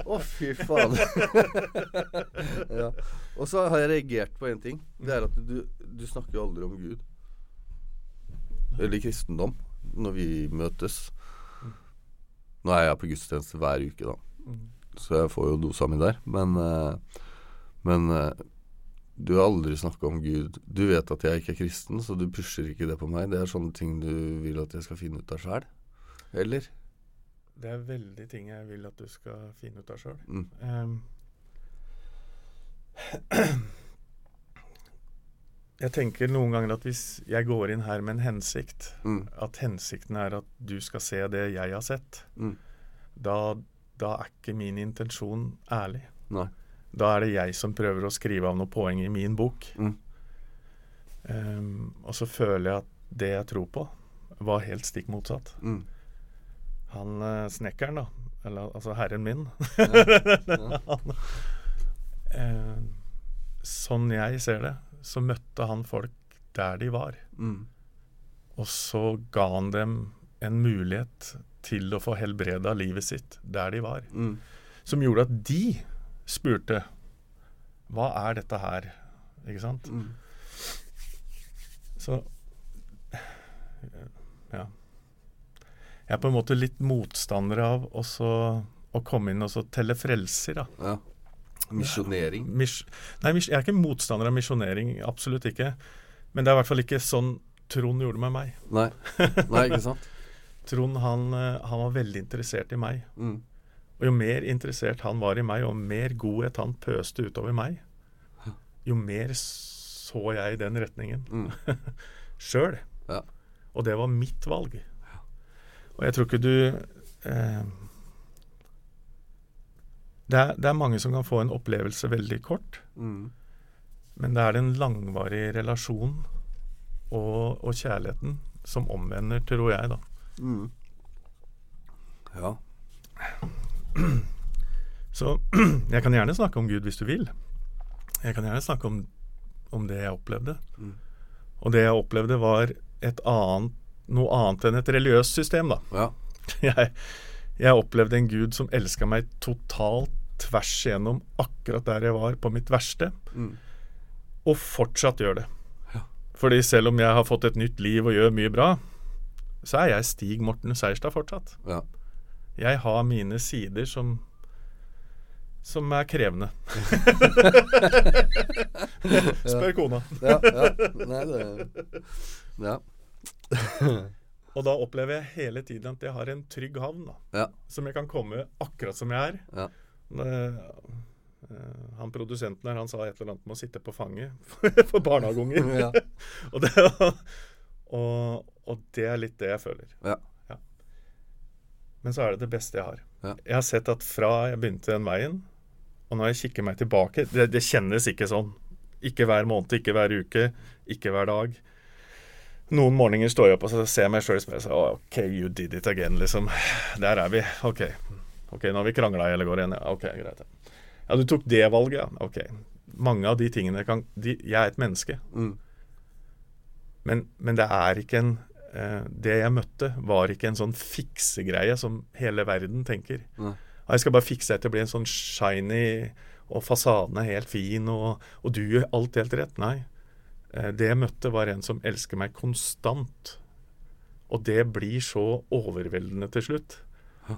Speaker 11: Å, fy faen. [LAUGHS] ja. Og så har jeg reagert på én ting. Det er at du, du snakker jo aldri om Gud. Eller kristendom når vi møtes. Nå er jeg på gudstjeneste hver uke, da.
Speaker 12: Mm.
Speaker 11: Så jeg får jo dosa mi der. Men, eh, men eh, du har aldri snakka om Gud. Du vet at jeg ikke er kristen, så du pusher ikke det på meg. Det er sånne ting du vil at jeg skal finne ut av sjæl. Eller?
Speaker 12: Det er veldig ting jeg vil at du skal finne ut av sjøl.
Speaker 11: Mm. [CLEARS THROAT]
Speaker 12: jeg tenker noen ganger at hvis jeg går inn her med en hensikt,
Speaker 11: Mm.
Speaker 12: at hensikten er at du skal se det jeg har sett,
Speaker 11: Mm.
Speaker 12: da, da er ikke min intensjon ærlig.
Speaker 11: Nei.
Speaker 12: Da er det jeg som prøver å skrive av noen poeng i min bok.
Speaker 11: Mm.
Speaker 12: Um, og så føler jeg at det jeg tror på, var helt stikk motsatt.
Speaker 11: Mm.
Speaker 12: Han eh, snekkeren, da, eller altså herren min
Speaker 11: Ja. [LAUGHS]
Speaker 12: han, eh, Sånn jeg ser det, så møtte han folk der de var.
Speaker 11: Mm.
Speaker 12: Og så ga han dem en mulighet til å få helbreda livet sitt der de var.
Speaker 11: Mm.
Speaker 12: Som gjorde at de spurte Hva er dette her? Ikke sant?
Speaker 11: Mm.
Speaker 12: Så Ja. Jeg er på en måte litt motstander av også å komme inn og så telle frelser, da.
Speaker 11: Ja. Misjonering.
Speaker 12: Mis Nei, mis jeg er ikke motstander av misjonering, absolutt ikke. Men det er i hvert fall ikke sånn Trond gjorde med meg.
Speaker 11: Nei. Nei, ikke sant? [LAUGHS]
Speaker 12: Trond han, eh, han var veldig interessert i meg.
Speaker 11: Mm.
Speaker 12: Og jo mer interessert han var i meg, og mer godhet han pøste utover meg, jo mer så jeg i den retningen
Speaker 11: Mm. [LAUGHS]
Speaker 12: sjøl.
Speaker 11: Ja.
Speaker 12: Og det var mitt valg. Og jeg tror ikke du eh, det, er, det er mange som kan få en opplevelse veldig kort.
Speaker 11: Mm.
Speaker 12: Men det er den langvarige relasjonen og, og kjærligheten som omvender, tror jeg, da.
Speaker 11: Mm. Ja.
Speaker 12: Så [CLEARS THROAT] jeg kan gjerne snakke om Gud hvis du vil. Jeg kan gjerne snakke om, om det jeg opplevde.
Speaker 11: Mm.
Speaker 12: Og det jeg opplevde, var et annet, noe annet enn et religiøst system, da.
Speaker 11: Ja. [LAUGHS]
Speaker 12: Jeg, jeg opplevde en Gud som elska meg totalt tvers igjennom akkurat der jeg var på mitt verste,
Speaker 11: Mm.
Speaker 12: og fortsatt gjør det.
Speaker 11: Ja.
Speaker 12: Fordi selv om jeg har fått et nytt liv og gjør mye bra, så er jeg Stig Morten Seierstad fortsatt.
Speaker 11: Ja.
Speaker 12: Jeg har mine sider som som er krevende. [LAUGHS] Spør kona.
Speaker 11: Ja, ja. Nei, det Ja.
Speaker 12: Og da opplever jeg hele tiden at jeg har en trygg havn, da.
Speaker 11: Ja.
Speaker 12: Som jeg kan komme akkurat som jeg er.
Speaker 11: Ja.
Speaker 12: Eh, han produsenten her, han sa et eller annet med å sitte på fanget for barnehageunger.
Speaker 11: Ja. [LAUGHS]
Speaker 12: og, og, og det er litt det jeg føler.
Speaker 11: Ja.
Speaker 12: Men så er det det beste jeg har.
Speaker 11: Ja.
Speaker 12: Jeg har sett at fra jeg begynte den veien, og når jeg kikker meg tilbake Det, det kjennes ikke sånn. Ikke hver måned, ikke hver uke, ikke hver dag. Noen morgener står jeg opp og så ser jeg meg sjøl i speilet og sier OK, you did it again, liksom. Der er vi. OK. Ok, Nå har vi krangla i hele går igjen. Ja, OK, greit. ja. Du tok det valget, ja. OK. Mange av de tingene kan de, Jeg er et menneske.
Speaker 11: Mm.
Speaker 12: Men, men det er ikke en Det jeg møtte, var ikke en sånn fiksegreie som hele verden tenker.
Speaker 11: Nei.
Speaker 12: Jeg skal bare fikse deg til å bli en sånn shiny, og fasaden er helt fin, og, og du gjør alt helt rett. Nei. Eh, Det jeg møtte, var en som elsker meg konstant. Og det blir så overveldende til slutt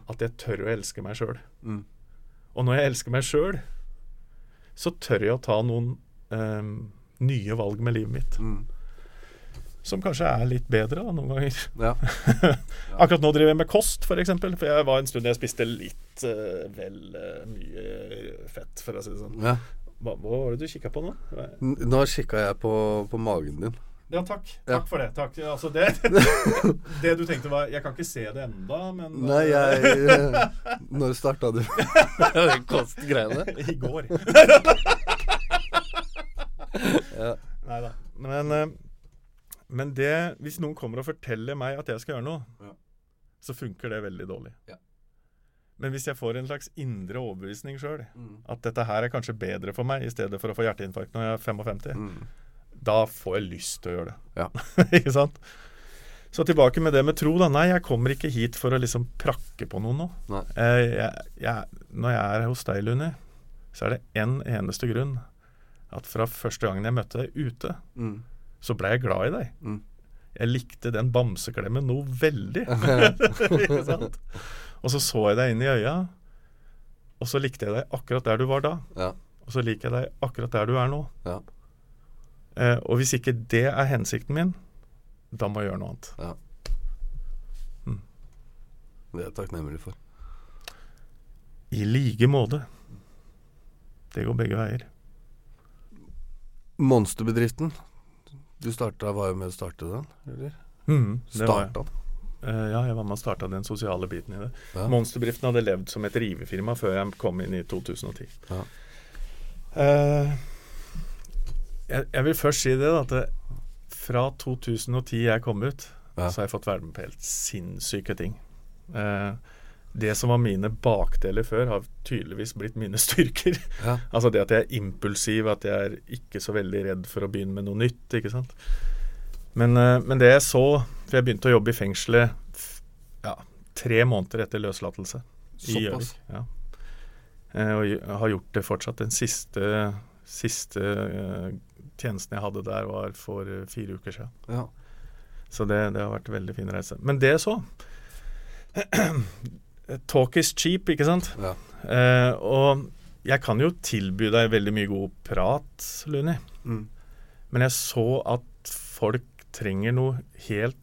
Speaker 12: at jeg tør å elske meg sjøl.
Speaker 11: Mm.
Speaker 12: Og når jeg elsker meg sjøl, så tør jeg å ta noen um, nye valg med livet mitt.
Speaker 11: Mm.
Speaker 12: Som kanskje er litt bedre da, noen ganger.
Speaker 11: Ja. [LAUGHS]
Speaker 12: Akkurat nå driver jeg med kost, f.eks. For, eksempel, for jeg var en stund jeg spiste litt uh, vel uh, mye fett, for å si det sånn.
Speaker 11: Ja.
Speaker 12: Hva, hva var det du kikka på nå?
Speaker 11: Nå kikka jeg på, på magen din.
Speaker 12: Ja, takk.
Speaker 11: Ja.
Speaker 12: Takk for det. Takk. Altså, det, [LAUGHS] det du tenkte var Jeg kan ikke se det enda, men
Speaker 11: Nei, jeg [LAUGHS] Når starta du kostgreiene?
Speaker 12: I går.
Speaker 11: Ja.
Speaker 12: Nei da. Men, eh, men det Hvis noen kommer og forteller meg at jeg skal gjøre noe,
Speaker 11: Ja.
Speaker 12: så funker det veldig dårlig.
Speaker 11: Ja.
Speaker 12: Men hvis jeg får en slags indre overbevisning sjøl,
Speaker 11: Mm.
Speaker 12: at dette her er kanskje bedre for meg, i stedet for å få hjerteinfarkt når jeg er 55,
Speaker 11: Mm.
Speaker 12: da får jeg lyst til å gjøre det.
Speaker 11: Ja. [LAUGHS]
Speaker 12: ikke sant? Så tilbake med det med tro, da. Nei, jeg kommer ikke hit for å liksom prakke på noen nå. Jeg, jeg, jeg, når jeg er hos deg, Luni, så er det én en eneste grunn. At fra første gangen jeg møtte deg ute,
Speaker 11: Mm.
Speaker 12: Så ble jeg glad i deg.
Speaker 11: Mm.
Speaker 12: Jeg likte den bamseklemmen noe veldig. [LAUGHS] [LAUGHS] ikke sant? Og så så jeg deg inn i øya, og så likte jeg deg akkurat der du var da.
Speaker 11: Ja.
Speaker 12: Og så liker jeg deg akkurat der du er nå.
Speaker 11: Ja.
Speaker 12: Eh, og hvis ikke det er hensikten min, da må jeg gjøre noe annet.
Speaker 11: Ja.
Speaker 12: Mm.
Speaker 11: Det er jeg takknemlig for.
Speaker 12: I like måte. Det går begge veier.
Speaker 11: Monsterbedriften. Du starta, var jo med å starte den, eller?
Speaker 12: Jeg.
Speaker 11: Starta den?
Speaker 12: Uh, ja, jeg var med og starta den sosiale biten i det.
Speaker 11: Ja.
Speaker 12: Monsterbedriften hadde levd som et rivefirma før jeg kom inn i 2010.
Speaker 11: Ja.
Speaker 12: Uh, jeg, jeg vil først si det, da, at det, fra 2010 jeg kom ut,
Speaker 11: Ja.
Speaker 12: så har jeg fått være med på helt sinnssyke ting. Eh, det som var mine bakdeler før, har tydeligvis blitt mine styrker. [LAUGHS]
Speaker 11: Ja.
Speaker 12: altså det at jeg er impulsiv, at jeg er ikke så veldig redd for å begynne med noe nytt. ikke sant? Men, eh, men det jeg så For jeg begynte å jobbe i fengselet ja, tre måneder etter løslatelse. i
Speaker 11: Såpass?
Speaker 12: Gjøvik, Ja. Eh, og har gjort det fortsatt. Den siste, siste eh, tjenesten jeg hadde der, var for fire uker siden.
Speaker 11: Ja.
Speaker 12: Så det, det har vært en veldig fin reise. Men det jeg så [CLEARS THROAT] Talk is cheap, ikke sant?
Speaker 11: Ja.
Speaker 12: Eh, og jeg kan jo tilby deg veldig mye god prat, Luni.
Speaker 11: Mm.
Speaker 12: Men jeg så at folk trenger noe helt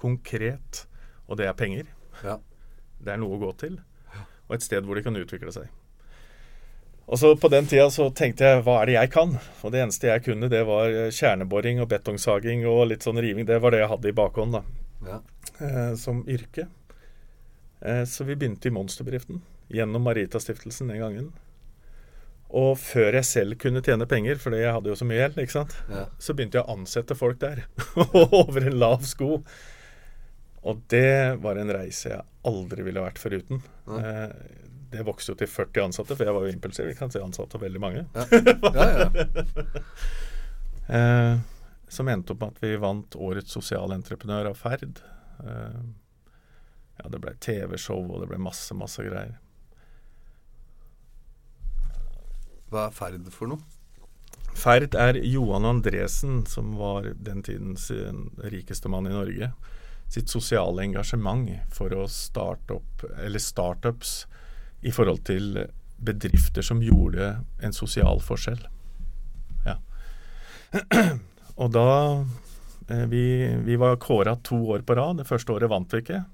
Speaker 12: konkret, og det er penger.
Speaker 11: Ja.
Speaker 12: Det er noe å gå til, og et sted hvor de kan utvikle seg. Og så På den tida så tenkte jeg hva er det jeg kan? Og det eneste jeg kunne, det var kjerneboring og betongsaging og litt sånn riving. Det var det jeg hadde i bakhånd da,
Speaker 11: Ja.
Speaker 12: eh, som yrke. Eh, så vi begynte i Monsterbedriften gjennom Marita-stiftelsen den gangen. Og før jeg selv kunne tjene penger, fordi jeg hadde jo så mye gjeld, ikke sant,
Speaker 11: Ja.
Speaker 12: så begynte jeg å ansette folk der. [LAUGHS] Over en lav sko. Og det var en reise jeg aldri ville vært foruten.
Speaker 11: Nei.
Speaker 12: Eh, det vokste jo til 40 ansatte, for jeg var jo impulsiv. ikke sant, så Jeg ansatte veldig mange.
Speaker 11: Ja. Ja, ja. [LAUGHS]
Speaker 12: eh, som endte opp med at vi vant Årets sosialentreprenør av Ferd. Ja, det ble TV-show, og det ble masse, masse greier.
Speaker 11: Hva er ferd for noe?
Speaker 12: Ferd er Johan Andresen, som var den tidens eh, rikeste mann i Norge, sitt sosiale engasjement for å starte opp, eller startups i forhold til bedrifter som gjorde en sosial forskjell. Ja. [CLEARS THROAT] Og da eh, vi, vi var kåra to år på rad. Det første året vant vi ikke.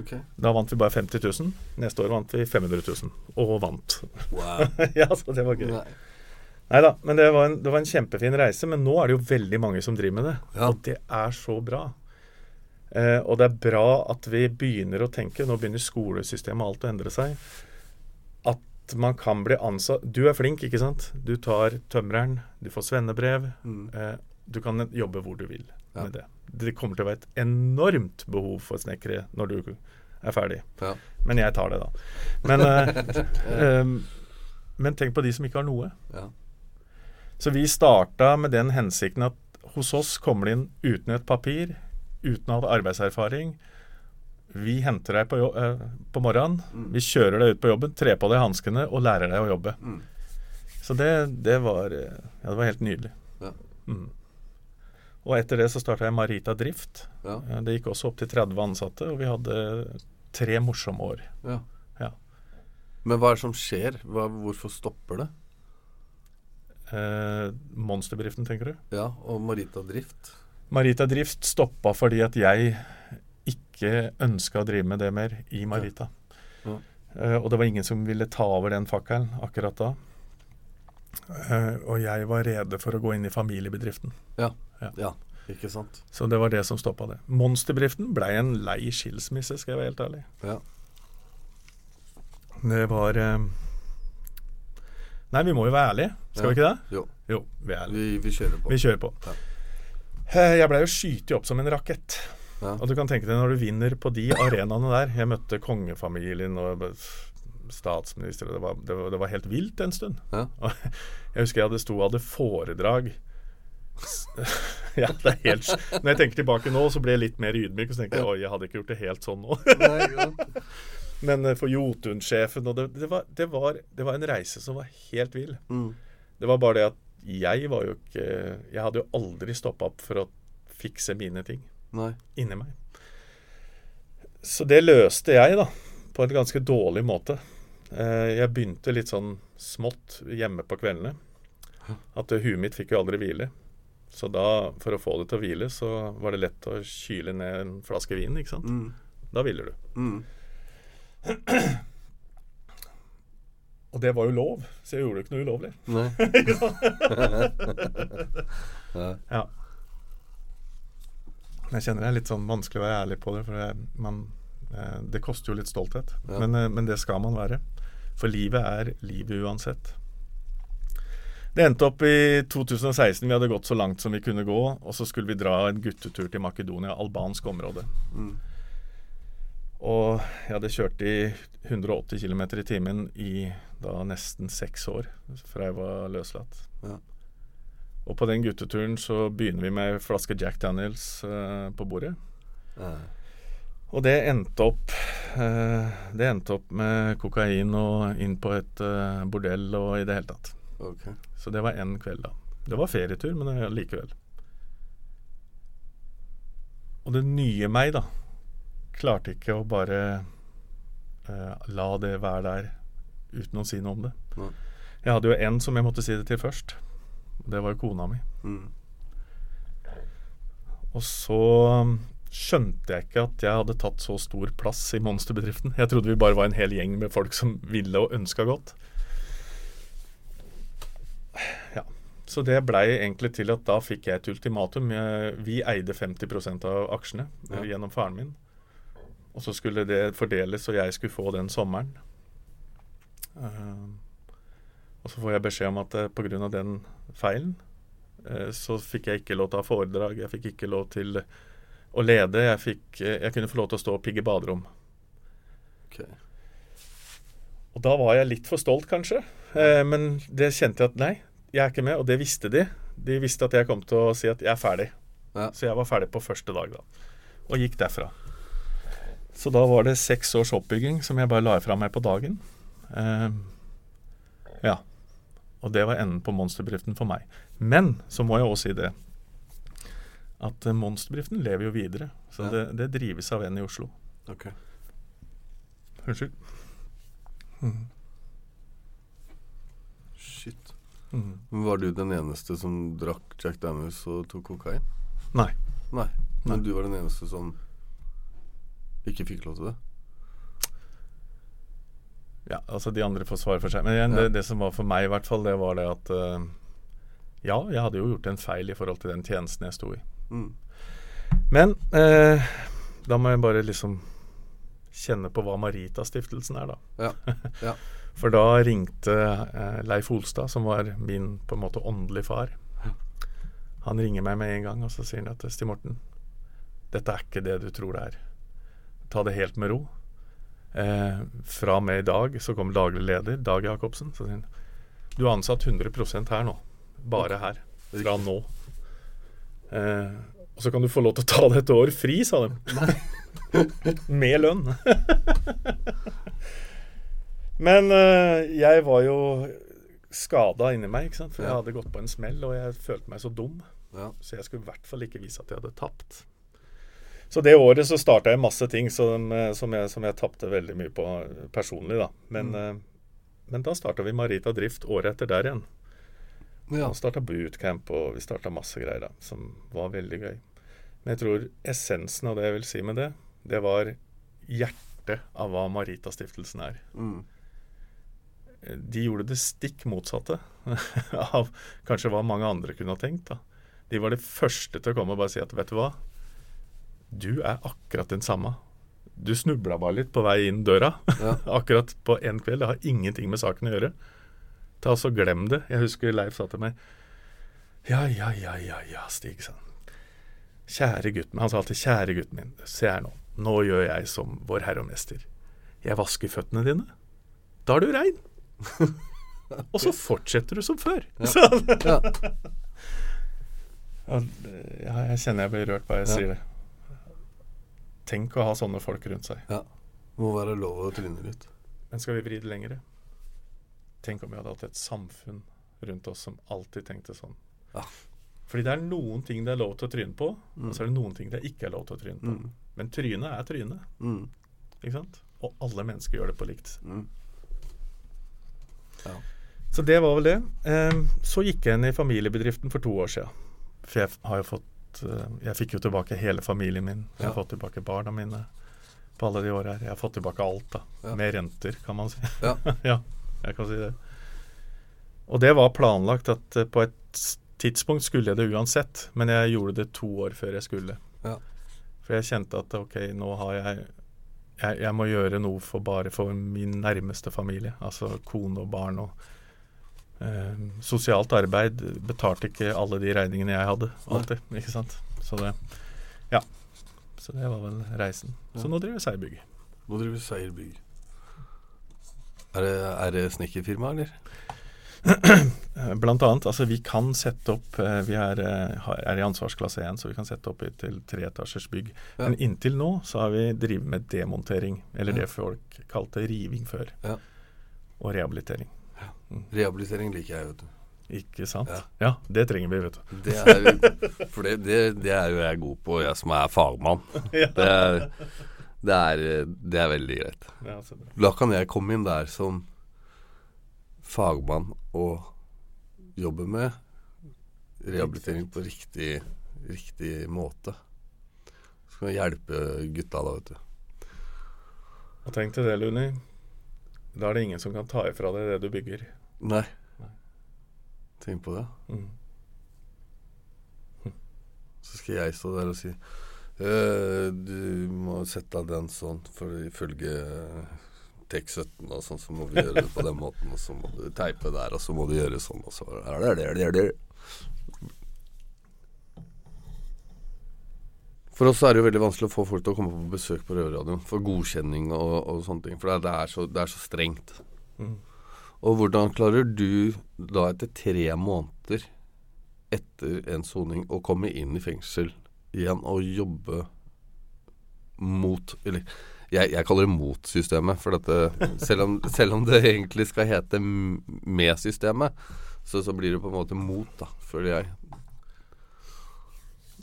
Speaker 11: Ok.
Speaker 12: Da vant vi bare 50 000. Neste år vant vi 500 000. Og vant.
Speaker 11: Wow. [LAUGHS]
Speaker 12: ja, så det var gøy.
Speaker 11: Nei
Speaker 12: da, men det var, en, det var en kjempefin reise. Men nå er det jo veldig mange som driver med det.
Speaker 11: Ja.
Speaker 12: Og det er så bra. Eh, og det er bra at vi begynner å tenke, nå begynner skolesystemet og alt å endre seg, at man kan bli ansatt Du er flink, ikke sant? Du tar tømreren, du får svennebrev.
Speaker 11: Mm.
Speaker 12: Eh, du kan jobbe hvor du vil
Speaker 11: Ja.
Speaker 12: med det. Det kommer til å være et enormt behov for snekkere når du er ferdig.
Speaker 11: Ja.
Speaker 12: Men jeg tar det, da. Men, [LAUGHS] eh, men tenk på de som ikke har noe.
Speaker 11: Ja.
Speaker 12: Så vi starta med den hensikten at hos oss kommer de inn uten et papir, uten å ha arbeidserfaring. Vi henter deg på, eh, på morgenen,
Speaker 11: Mm.
Speaker 12: vi kjører deg ut på jobben, trer på deg hanskene og lærer deg å jobbe.
Speaker 11: Mm.
Speaker 12: Så det, det, var, eh, ja, det var helt nydelig.
Speaker 11: Ja.
Speaker 12: Mm. Og etter det så starta jeg Marita Drift.
Speaker 11: Ja.
Speaker 12: Eh, Det gikk også opp til 30 ansatte, og vi hadde tre morsomme år.
Speaker 11: Ja.
Speaker 12: Ja.
Speaker 11: Men hva er det som skjer? Hva, hvorfor stopper det?
Speaker 12: Eh, monsterbedriften, tenker du?
Speaker 11: Ja, og Marita Drift?
Speaker 12: Marita Drift stoppa fordi at jeg ikke ønska å drive med det mer i Marita.
Speaker 11: Ja.
Speaker 12: Eh, og det var ingen som ville ta over den fakkelen akkurat da. Eh, og jeg var rede for å gå inn i familiebedriften.
Speaker 11: Ja.
Speaker 12: Ja.
Speaker 11: ja. Ikke sant?
Speaker 12: Så det var det som stoppa det. Monsterbedriften blei en lei skilsmisse, skal jeg være helt ærlig.
Speaker 11: Ja.
Speaker 12: Det var eh, Nei, vi må jo være ærlige, skal
Speaker 11: Ja.
Speaker 12: vi ikke det?
Speaker 11: Jo.
Speaker 12: Jo, vi er.
Speaker 11: Vi, vi kjører på.
Speaker 12: Vi kjører på.
Speaker 11: Ja.
Speaker 12: Eh, Jeg blei jo skutt opp som en rakett.
Speaker 11: Ja.
Speaker 12: Og du kan tenke deg når du vinner på de arenaene der. Jeg møtte kongefamilien og statsminister, og det var, det var, det var helt vilt en stund. [LAUGHS] Jeg husker jeg hadde sto og hadde foredrag. [LAUGHS] ja, det er helt Når jeg tenker tilbake nå, så ble jeg litt mer ydmyk. Og så tenker jeg oi, jeg hadde ikke gjort det helt sånn nå. [LAUGHS] Men eh, for Jotun-sjefen og det, det, var, det, var, det var en reise som var helt vill.
Speaker 11: Mm.
Speaker 12: Det var bare det at jeg var jo ikke Jeg hadde jo aldri stoppa opp for å fikse mine ting
Speaker 11: Nei.
Speaker 12: inni meg. Så det løste jeg, da. På en ganske dårlig måte. Eh, Jeg begynte litt sånn smått hjemme på kveldene. At eh, huet mitt fikk jo aldri hvile. Så da, for å få det til å hvile, så var det lett å kyle ned en flaske vin, ikke sant.
Speaker 11: Mm.
Speaker 12: Da hviler du.
Speaker 11: Mm. [CLEARS THROAT]
Speaker 12: Og det var jo lov, så jeg gjorde jo ikke noe ulovlig.
Speaker 11: Nei. [LAUGHS] Ja.
Speaker 12: Jeg kjenner det er litt sånn vanskelig å være ærlig på det, for det, man, eh, det koster jo litt stolthet.
Speaker 11: Ja.
Speaker 12: Men, eh, men det skal man være. For livet er livet uansett. Det endte opp i 2016. Vi hadde gått så langt som vi kunne gå. Og så skulle vi dra en guttetur til Makedonia, albansk område.
Speaker 11: Mm.
Speaker 12: Og jeg hadde kjørt i 180 km i timen i da nesten seks år, fra jeg var løslatt.
Speaker 11: Ja.
Speaker 12: Og på den gutteturen så begynner vi med en flaske Jack Daniels eh, på bordet.
Speaker 11: Ja.
Speaker 12: Og det endte opp eh, Det endte opp med kokain og inn på et eh, bordell og i det hele tatt.
Speaker 11: Ok.
Speaker 12: Så det var én kveld, da. Det var ferietur, men likevel. Og det nye meg, da, klarte ikke å bare eh, la det være der uten å si noe om det.
Speaker 11: Nei.
Speaker 12: Jeg hadde jo en som jeg måtte si det til først. Det var jo kona mi.
Speaker 11: Mm.
Speaker 12: Og så skjønte jeg ikke at jeg hadde tatt så stor plass i monsterbedriften. Jeg trodde vi bare var en hel gjeng med folk som ville og ønska godt. Ja. Så det blei egentlig til at da fikk jeg et ultimatum. Jeg, vi eide 50% av aksjene eh,
Speaker 11: Ja.
Speaker 12: gjennom faren min. Og så skulle det fordeles, og jeg skulle få den sommeren. Eh, Og så får jeg beskjed om at eh, pga. den feilen så fikk jeg ikke lov til å ha foredrag. Jeg fikk ikke lov til å lede. Jeg, fikk, jeg kunne få lov til å stå og pigge baderom.
Speaker 11: Okay.
Speaker 12: Og da var jeg litt for stolt, kanskje. Eh, men det kjente jeg at nei, jeg er ikke med, og det visste de. De visste at jeg kom til å si at jeg er ferdig.
Speaker 11: Ja.
Speaker 12: Så jeg var ferdig på første dag, da. Og gikk derfra. Så da var det seks års oppbygging som jeg bare la fra meg på dagen. Eh, ja. Og det var enden på monsterbedriften for meg. Men så må jeg også si det at eh, monsterbedriften lever jo videre. Så
Speaker 11: Ja.
Speaker 12: det, det drives av en i Oslo.
Speaker 11: Ok.
Speaker 12: Unnskyld. Mm.
Speaker 11: Shit. Men Var du den eneste som drakk Jack Daniels og tok kokain?
Speaker 12: Nei.
Speaker 11: Nei. Men
Speaker 12: Nei.
Speaker 11: du var den eneste som ikke fikk lov til det?
Speaker 12: Ja, altså de andre får svare for seg. Men igjen,
Speaker 11: Ja.
Speaker 12: det, det som var for meg, i hvert fall, det var det at uh, Ja, jeg hadde jo gjort en feil i forhold til den tjenesten jeg sto i.
Speaker 11: Mm.
Speaker 12: Men uh, da må jeg bare liksom kjenne på hva Marita-stiftelsen er, da.
Speaker 11: Ja. Ja. [LAUGHS]
Speaker 12: For da ringte eh, Leif Olstad, som var min på en måte åndelige far. Han ringer meg med en gang og så sier han at Stig Morten, dette er ikke det du tror det er. Ta det helt med ro. Eh, fra og med i dag så kommer daglig leder, Dag Jacobsen. Så sier han du er ansatt 100 her nå. Bare her. Fra nå. Eh, og så kan du få lov til å ta det et år fri, sa de. [LAUGHS] med lønn. [LAUGHS] Men uh, jeg var jo skada inni meg, ikke sant? for jeg hadde gått på en smell, og jeg følte meg så dum.
Speaker 11: Ja.
Speaker 12: Så jeg skulle i hvert fall ikke vise at jeg hadde tapt. Så det året så starta jeg masse ting som, eh, som jeg, som jeg tapte veldig mye på eh, personlig, da. Men, eh, men da starta vi Marita Drift året etter der igjen.
Speaker 11: Ja.
Speaker 12: Vi starta bootcamp, og vi starta masse greier da, som var veldig gøy. Men jeg tror essensen av det jeg vil si med det, det var hjertet av hva Marita-stiftelsen er.
Speaker 11: Mm.
Speaker 12: De gjorde det stikk motsatte [LAUGHS] av kanskje hva mange andre kunne ha tenkt. da. De var det første til å komme og bare si at vet du hva, du er akkurat den samme. Du snubla bare litt på vei inn døra.
Speaker 11: Ja. [LAUGHS]
Speaker 12: akkurat på en kveld. Det har ingenting med saken å gjøre. Ta så Glem det. Jeg husker Leif sa til meg Ja, ja, ja, ja, ja, Stig, sa han. Kjære gutten min. Han sa alltid 'kjære gutten min', se her nå. Nå gjør jeg som vår Herre og Mester. Jeg vasker føttene dine. Da er du rein. [LAUGHS] Og så fortsetter du som før.
Speaker 11: Ja. [LAUGHS] Ja.
Speaker 12: Jeg kjenner jeg blir rørt bare jeg
Speaker 11: Ja.
Speaker 12: sier det. Tenk å ha sånne folk rundt seg.
Speaker 11: Ja. Må være lov å tryne litt.
Speaker 12: Men skal vi vri det lengre? Tenk om vi hadde hatt et samfunn rundt oss som alltid tenkte sånn.
Speaker 11: Ja.
Speaker 12: Fordi det er noen ting det er lov til å tryne på,
Speaker 11: Mm.
Speaker 12: og så er det noen ting det ikke er lov til å tryne på.
Speaker 11: Mm.
Speaker 12: Men trynet er trynet.
Speaker 11: Mm.
Speaker 12: Ikke sant? Og alle mennesker gjør det på likt.
Speaker 11: Ja.
Speaker 12: Så det var vel det. Ehm, så gikk jeg inn i familiebedriften for to år siden. For jeg har jo fått eh, Jeg fikk jo tilbake hele familien min. Jeg har
Speaker 11: Ja.
Speaker 12: fått tilbake barna mine på alle de åra her. Jeg har fått tilbake alt, da.
Speaker 11: Ja.
Speaker 12: Med renter, kan man si.
Speaker 11: Ja. [LAUGHS]
Speaker 12: ja, jeg kan si det. Og det var planlagt at eh, på et tidspunkt skulle jeg det uansett, men jeg gjorde det to år før jeg skulle.
Speaker 11: Ja.
Speaker 12: For jeg kjente at ok, nå har jeg jeg, jeg må gjøre noe for bare for min nærmeste familie. Altså kone og barn og eh, Sosialt arbeid betalte ikke alle de regningene jeg hadde, alltid. Ikke sant? Så det Ja. Så det var vel reisen. Så nå driver vi seierbygg.
Speaker 11: Nå driver Seierbygg. Er det, er det snekkerfirma, eller?
Speaker 12: Eh, Blant annet, altså vi kan sette opp eh, Vi er, eh, er i ansvarsklasse 1, så vi kan sette opp i til treetasjers bygg.
Speaker 11: Ja.
Speaker 12: Men inntil nå så har vi drevet med demontering, eller
Speaker 11: Ja.
Speaker 12: det folk kalte riving før.
Speaker 11: Ja.
Speaker 12: Og rehabilitering.
Speaker 11: Rehabilitering liker jeg, vet du.
Speaker 12: Ikke sant?
Speaker 11: Ja.
Speaker 12: Ja, det trenger vi, vet du.
Speaker 11: Det er, for det, det, det er jo jeg god på, jeg som er fagmann. [LAUGHS]
Speaker 12: Ja.
Speaker 11: Det, er, det, er, det er veldig greit.
Speaker 12: Ja.
Speaker 11: Da kan jeg komme inn der som fagmann å jobbe med rehabilitering på riktig, riktig måte. Så kan jeg hjelpe gutta da, vet du.
Speaker 12: Og tenk til det, Luni. Da er det ingen som kan ta ifra deg det du bygger.
Speaker 11: Nei.
Speaker 12: Nei.
Speaker 11: Tenk på det.
Speaker 12: Mm.
Speaker 11: Så skal jeg stå der og si «Øh, Du må sette av den sånn, for ifølge tek 17, og sånn, så må vi gjøre det på den måten, og så må du teipe der, og så må du gjøre sånn, og så er det det, det, det. For oss er det jo veldig vanskelig å få folk til å komme på besøk på Røverradioen for godkjenning og, og sånne ting. For det det er, så, det er så strengt.
Speaker 12: Mm.
Speaker 11: Og hvordan klarer du da etter tre måneder etter en soning å komme inn i fengsel igjen og jobbe mot Eller jeg, jeg kaller det mot systemet, for dette, selv, om, selv om det egentlig skal hete med systemet, så, så blir det på en måte mot, da, føler jeg.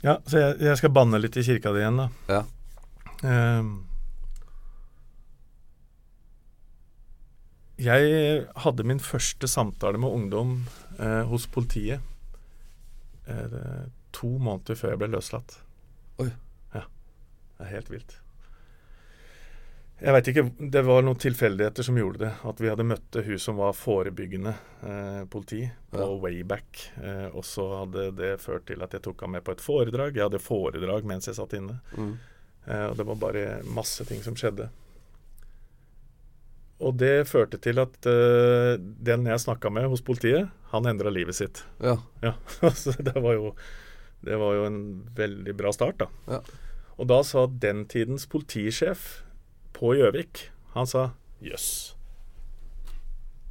Speaker 12: Ja, så jeg, jeg skal banne litt i kirka di igjen, da.
Speaker 11: Ja.
Speaker 12: Um, jeg hadde min første samtale med ungdom uh, hos politiet uh, to måneder før jeg ble løslatt.
Speaker 11: Oi.
Speaker 12: Ja. Det er helt vilt. Jeg veit ikke, Det var noen tilfeldigheter som gjorde det. At vi hadde møtt hun som var forebyggende eh, politi på
Speaker 11: Ja.
Speaker 12: Wayback. Eh, og så hadde det ført til at jeg tok henne med på et foredrag. Jeg hadde foredrag mens jeg satt inne.
Speaker 11: Mm.
Speaker 12: Eh, og det var bare masse ting som skjedde. Og det førte til at eh, den jeg snakka med hos politiet, han endra livet sitt.
Speaker 11: Ja.
Speaker 12: Ja, [LAUGHS] så det var jo Det var jo en veldig bra start, da.
Speaker 11: Ja.
Speaker 12: Og da sa den tidens politisjef på Gjøvik Han sa jøss.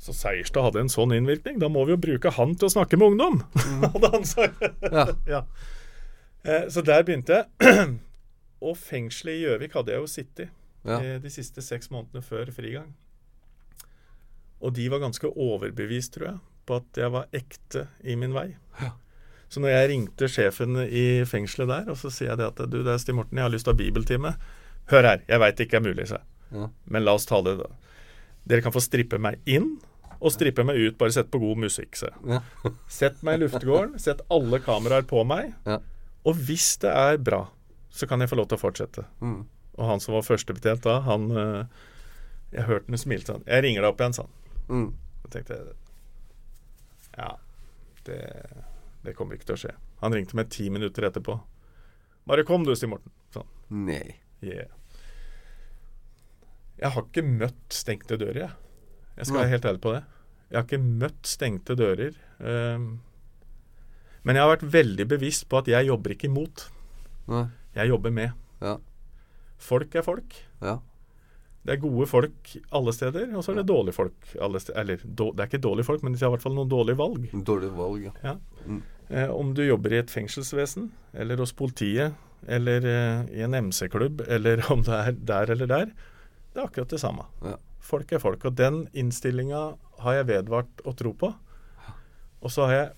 Speaker 12: Så Seierstad hadde en sånn innvirkning. Da må vi jo bruke han til å snakke med ungdom! [LAUGHS] hadde han sagt.
Speaker 11: Ja.
Speaker 12: ja. Eh, så der begynte jeg. [CLEARS THROAT] Og fengselet i Gjøvik hadde jeg jo sittet i
Speaker 11: Ja.
Speaker 12: eh, de siste seks månedene før frigang. Og de var ganske overbevist, tror jeg, på at jeg var ekte i min vei. Så når jeg ringte sjefen i fengselet der, og så sier jeg det at du, det er Stig Morten, jeg har lyst til å ha bibeltime. Hør her, jeg veit det ikke er mulig, sa jeg. Men la oss ta det, da. Dere kan få strippe meg inn og strippe meg ut. Bare sett på god musikk, sa jeg.
Speaker 11: Ja. [LAUGHS]
Speaker 12: Sett meg i luftegården, sett alle kameraer på meg.
Speaker 11: Ja.
Speaker 12: Og hvis det er bra, så kan jeg få lov til å fortsette.
Speaker 11: Mm.
Speaker 12: Og han som var førstebetjent da, han eh, Jeg hørte han smilte sånn. Jeg ringer deg opp igjen, sa han.
Speaker 11: Mm.
Speaker 12: Da tenkte Ja, det, det kommer ikke til å skje. Han ringte meg ti minutter etterpå. Bare kom du, Stig Morten. Sånn.
Speaker 11: Nei.
Speaker 12: Yeah. Jeg har ikke møtt stengte dører, jeg. Jeg skal være helt ærlig på det. Jeg har ikke møtt stengte dører. ehm, men jeg har vært veldig bevisst på at jeg jobber ikke imot.
Speaker 11: Nei.
Speaker 12: Jeg jobber med.
Speaker 11: Ja.
Speaker 12: Folk er folk.
Speaker 11: Ja.
Speaker 12: Det er gode folk alle steder, og så er det dårlige folk alle steder. Eller då, det er ikke dårlige folk, men de har i hvert fall noen dårlige valg.
Speaker 11: Dårlige valg, ja.
Speaker 12: Ja.
Speaker 11: Mm.
Speaker 12: Eh, om du jobber i et fengselsvesen, eller hos politiet, eller eh, i en MC-klubb, eller om det er der eller der, det er akkurat det samme.
Speaker 11: Ja.
Speaker 12: Folk er folk. Og den innstillinga har jeg vedvart å tro på. Og så har jeg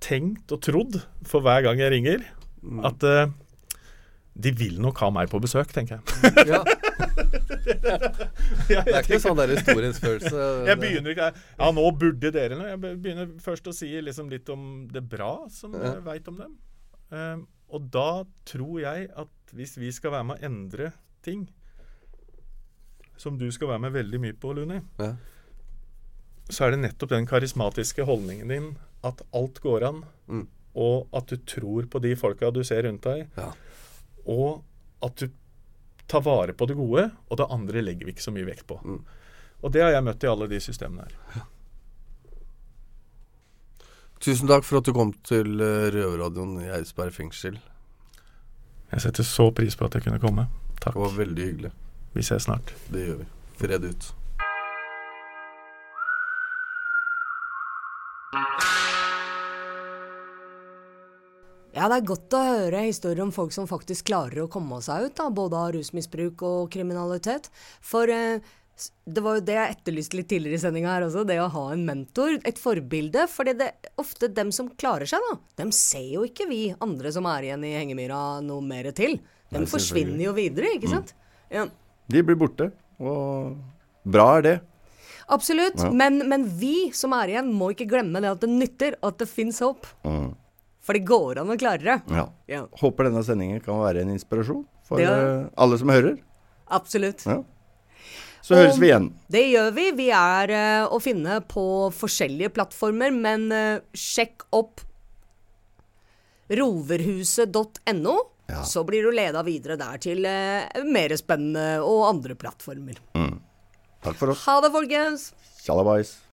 Speaker 12: tenkt og trodd for hver gang jeg ringer,
Speaker 11: Mm.
Speaker 12: at uh, de vil nok ha meg på besøk, tenker jeg. [LAUGHS]
Speaker 11: Ja. [LAUGHS] Det er ikke sånn der storhetsfølelse.
Speaker 12: jeg begynner ikke Ja, nå burde dere noe. Jeg begynner først å si liksom litt om det bra som
Speaker 11: Ja.
Speaker 12: jeg veit om dem. Um, og da tror jeg at hvis vi skal være med å endre ting, som du skal være med veldig mye på, Luni,
Speaker 11: Ja.
Speaker 12: så er det nettopp den karismatiske holdningen din at alt går an,
Speaker 11: Mm.
Speaker 12: og at du tror på de folka du ser rundt deg,
Speaker 11: Ja.
Speaker 12: og at du tar vare på det gode, og det andre legger vi ikke så mye vekt på.
Speaker 11: Mm.
Speaker 12: Og det har jeg møtt i alle de systemene her.
Speaker 11: Tusen takk for at du kom til eh, Røverradioen i Eidsberg fengsel.
Speaker 12: Jeg setter så pris på at jeg kunne komme. Takk.
Speaker 11: Det var veldig hyggelig.
Speaker 12: Vi ses snart.
Speaker 11: Det gjør vi. Fred ut.
Speaker 2: Ja, det er godt å høre historier om folk som faktisk klarer å komme seg ut, da, både av rusmisbruk og kriminalitet. For eh, det var jo det jeg etterlyste litt tidligere i sendinga her også, det å ha en mentor, et forbilde. fordi det er ofte dem som klarer seg, da. Dem ser jo ikke vi andre som er igjen i hengemyra noe mer til. De forsvinner jo videre, ikke sant? Ja.
Speaker 1: De blir borte, og bra er det.
Speaker 2: Absolutt.
Speaker 1: Ja.
Speaker 2: Men, men vi som er igjen, må ikke glemme det at det nytter, at det fins håp.
Speaker 1: Mm.
Speaker 2: For det går an å klare det.
Speaker 1: Ja.
Speaker 2: Ja.
Speaker 1: Håper denne sendingen kan være en inspirasjon for
Speaker 2: Det
Speaker 1: eh, alle som hører.
Speaker 2: Absolutt.
Speaker 1: Ja. Så høres vi igjen.
Speaker 2: Det gjør vi. Vi er uh, å finne på forskjellige plattformer, men uh, sjekk opp roverhuset.no.
Speaker 1: Ja.
Speaker 2: Så blir du leda videre der til uh, mer spennende og andre plattformer.
Speaker 1: Mm. Takk for oss.
Speaker 2: Ha det, folkens!
Speaker 1: Tjallabais.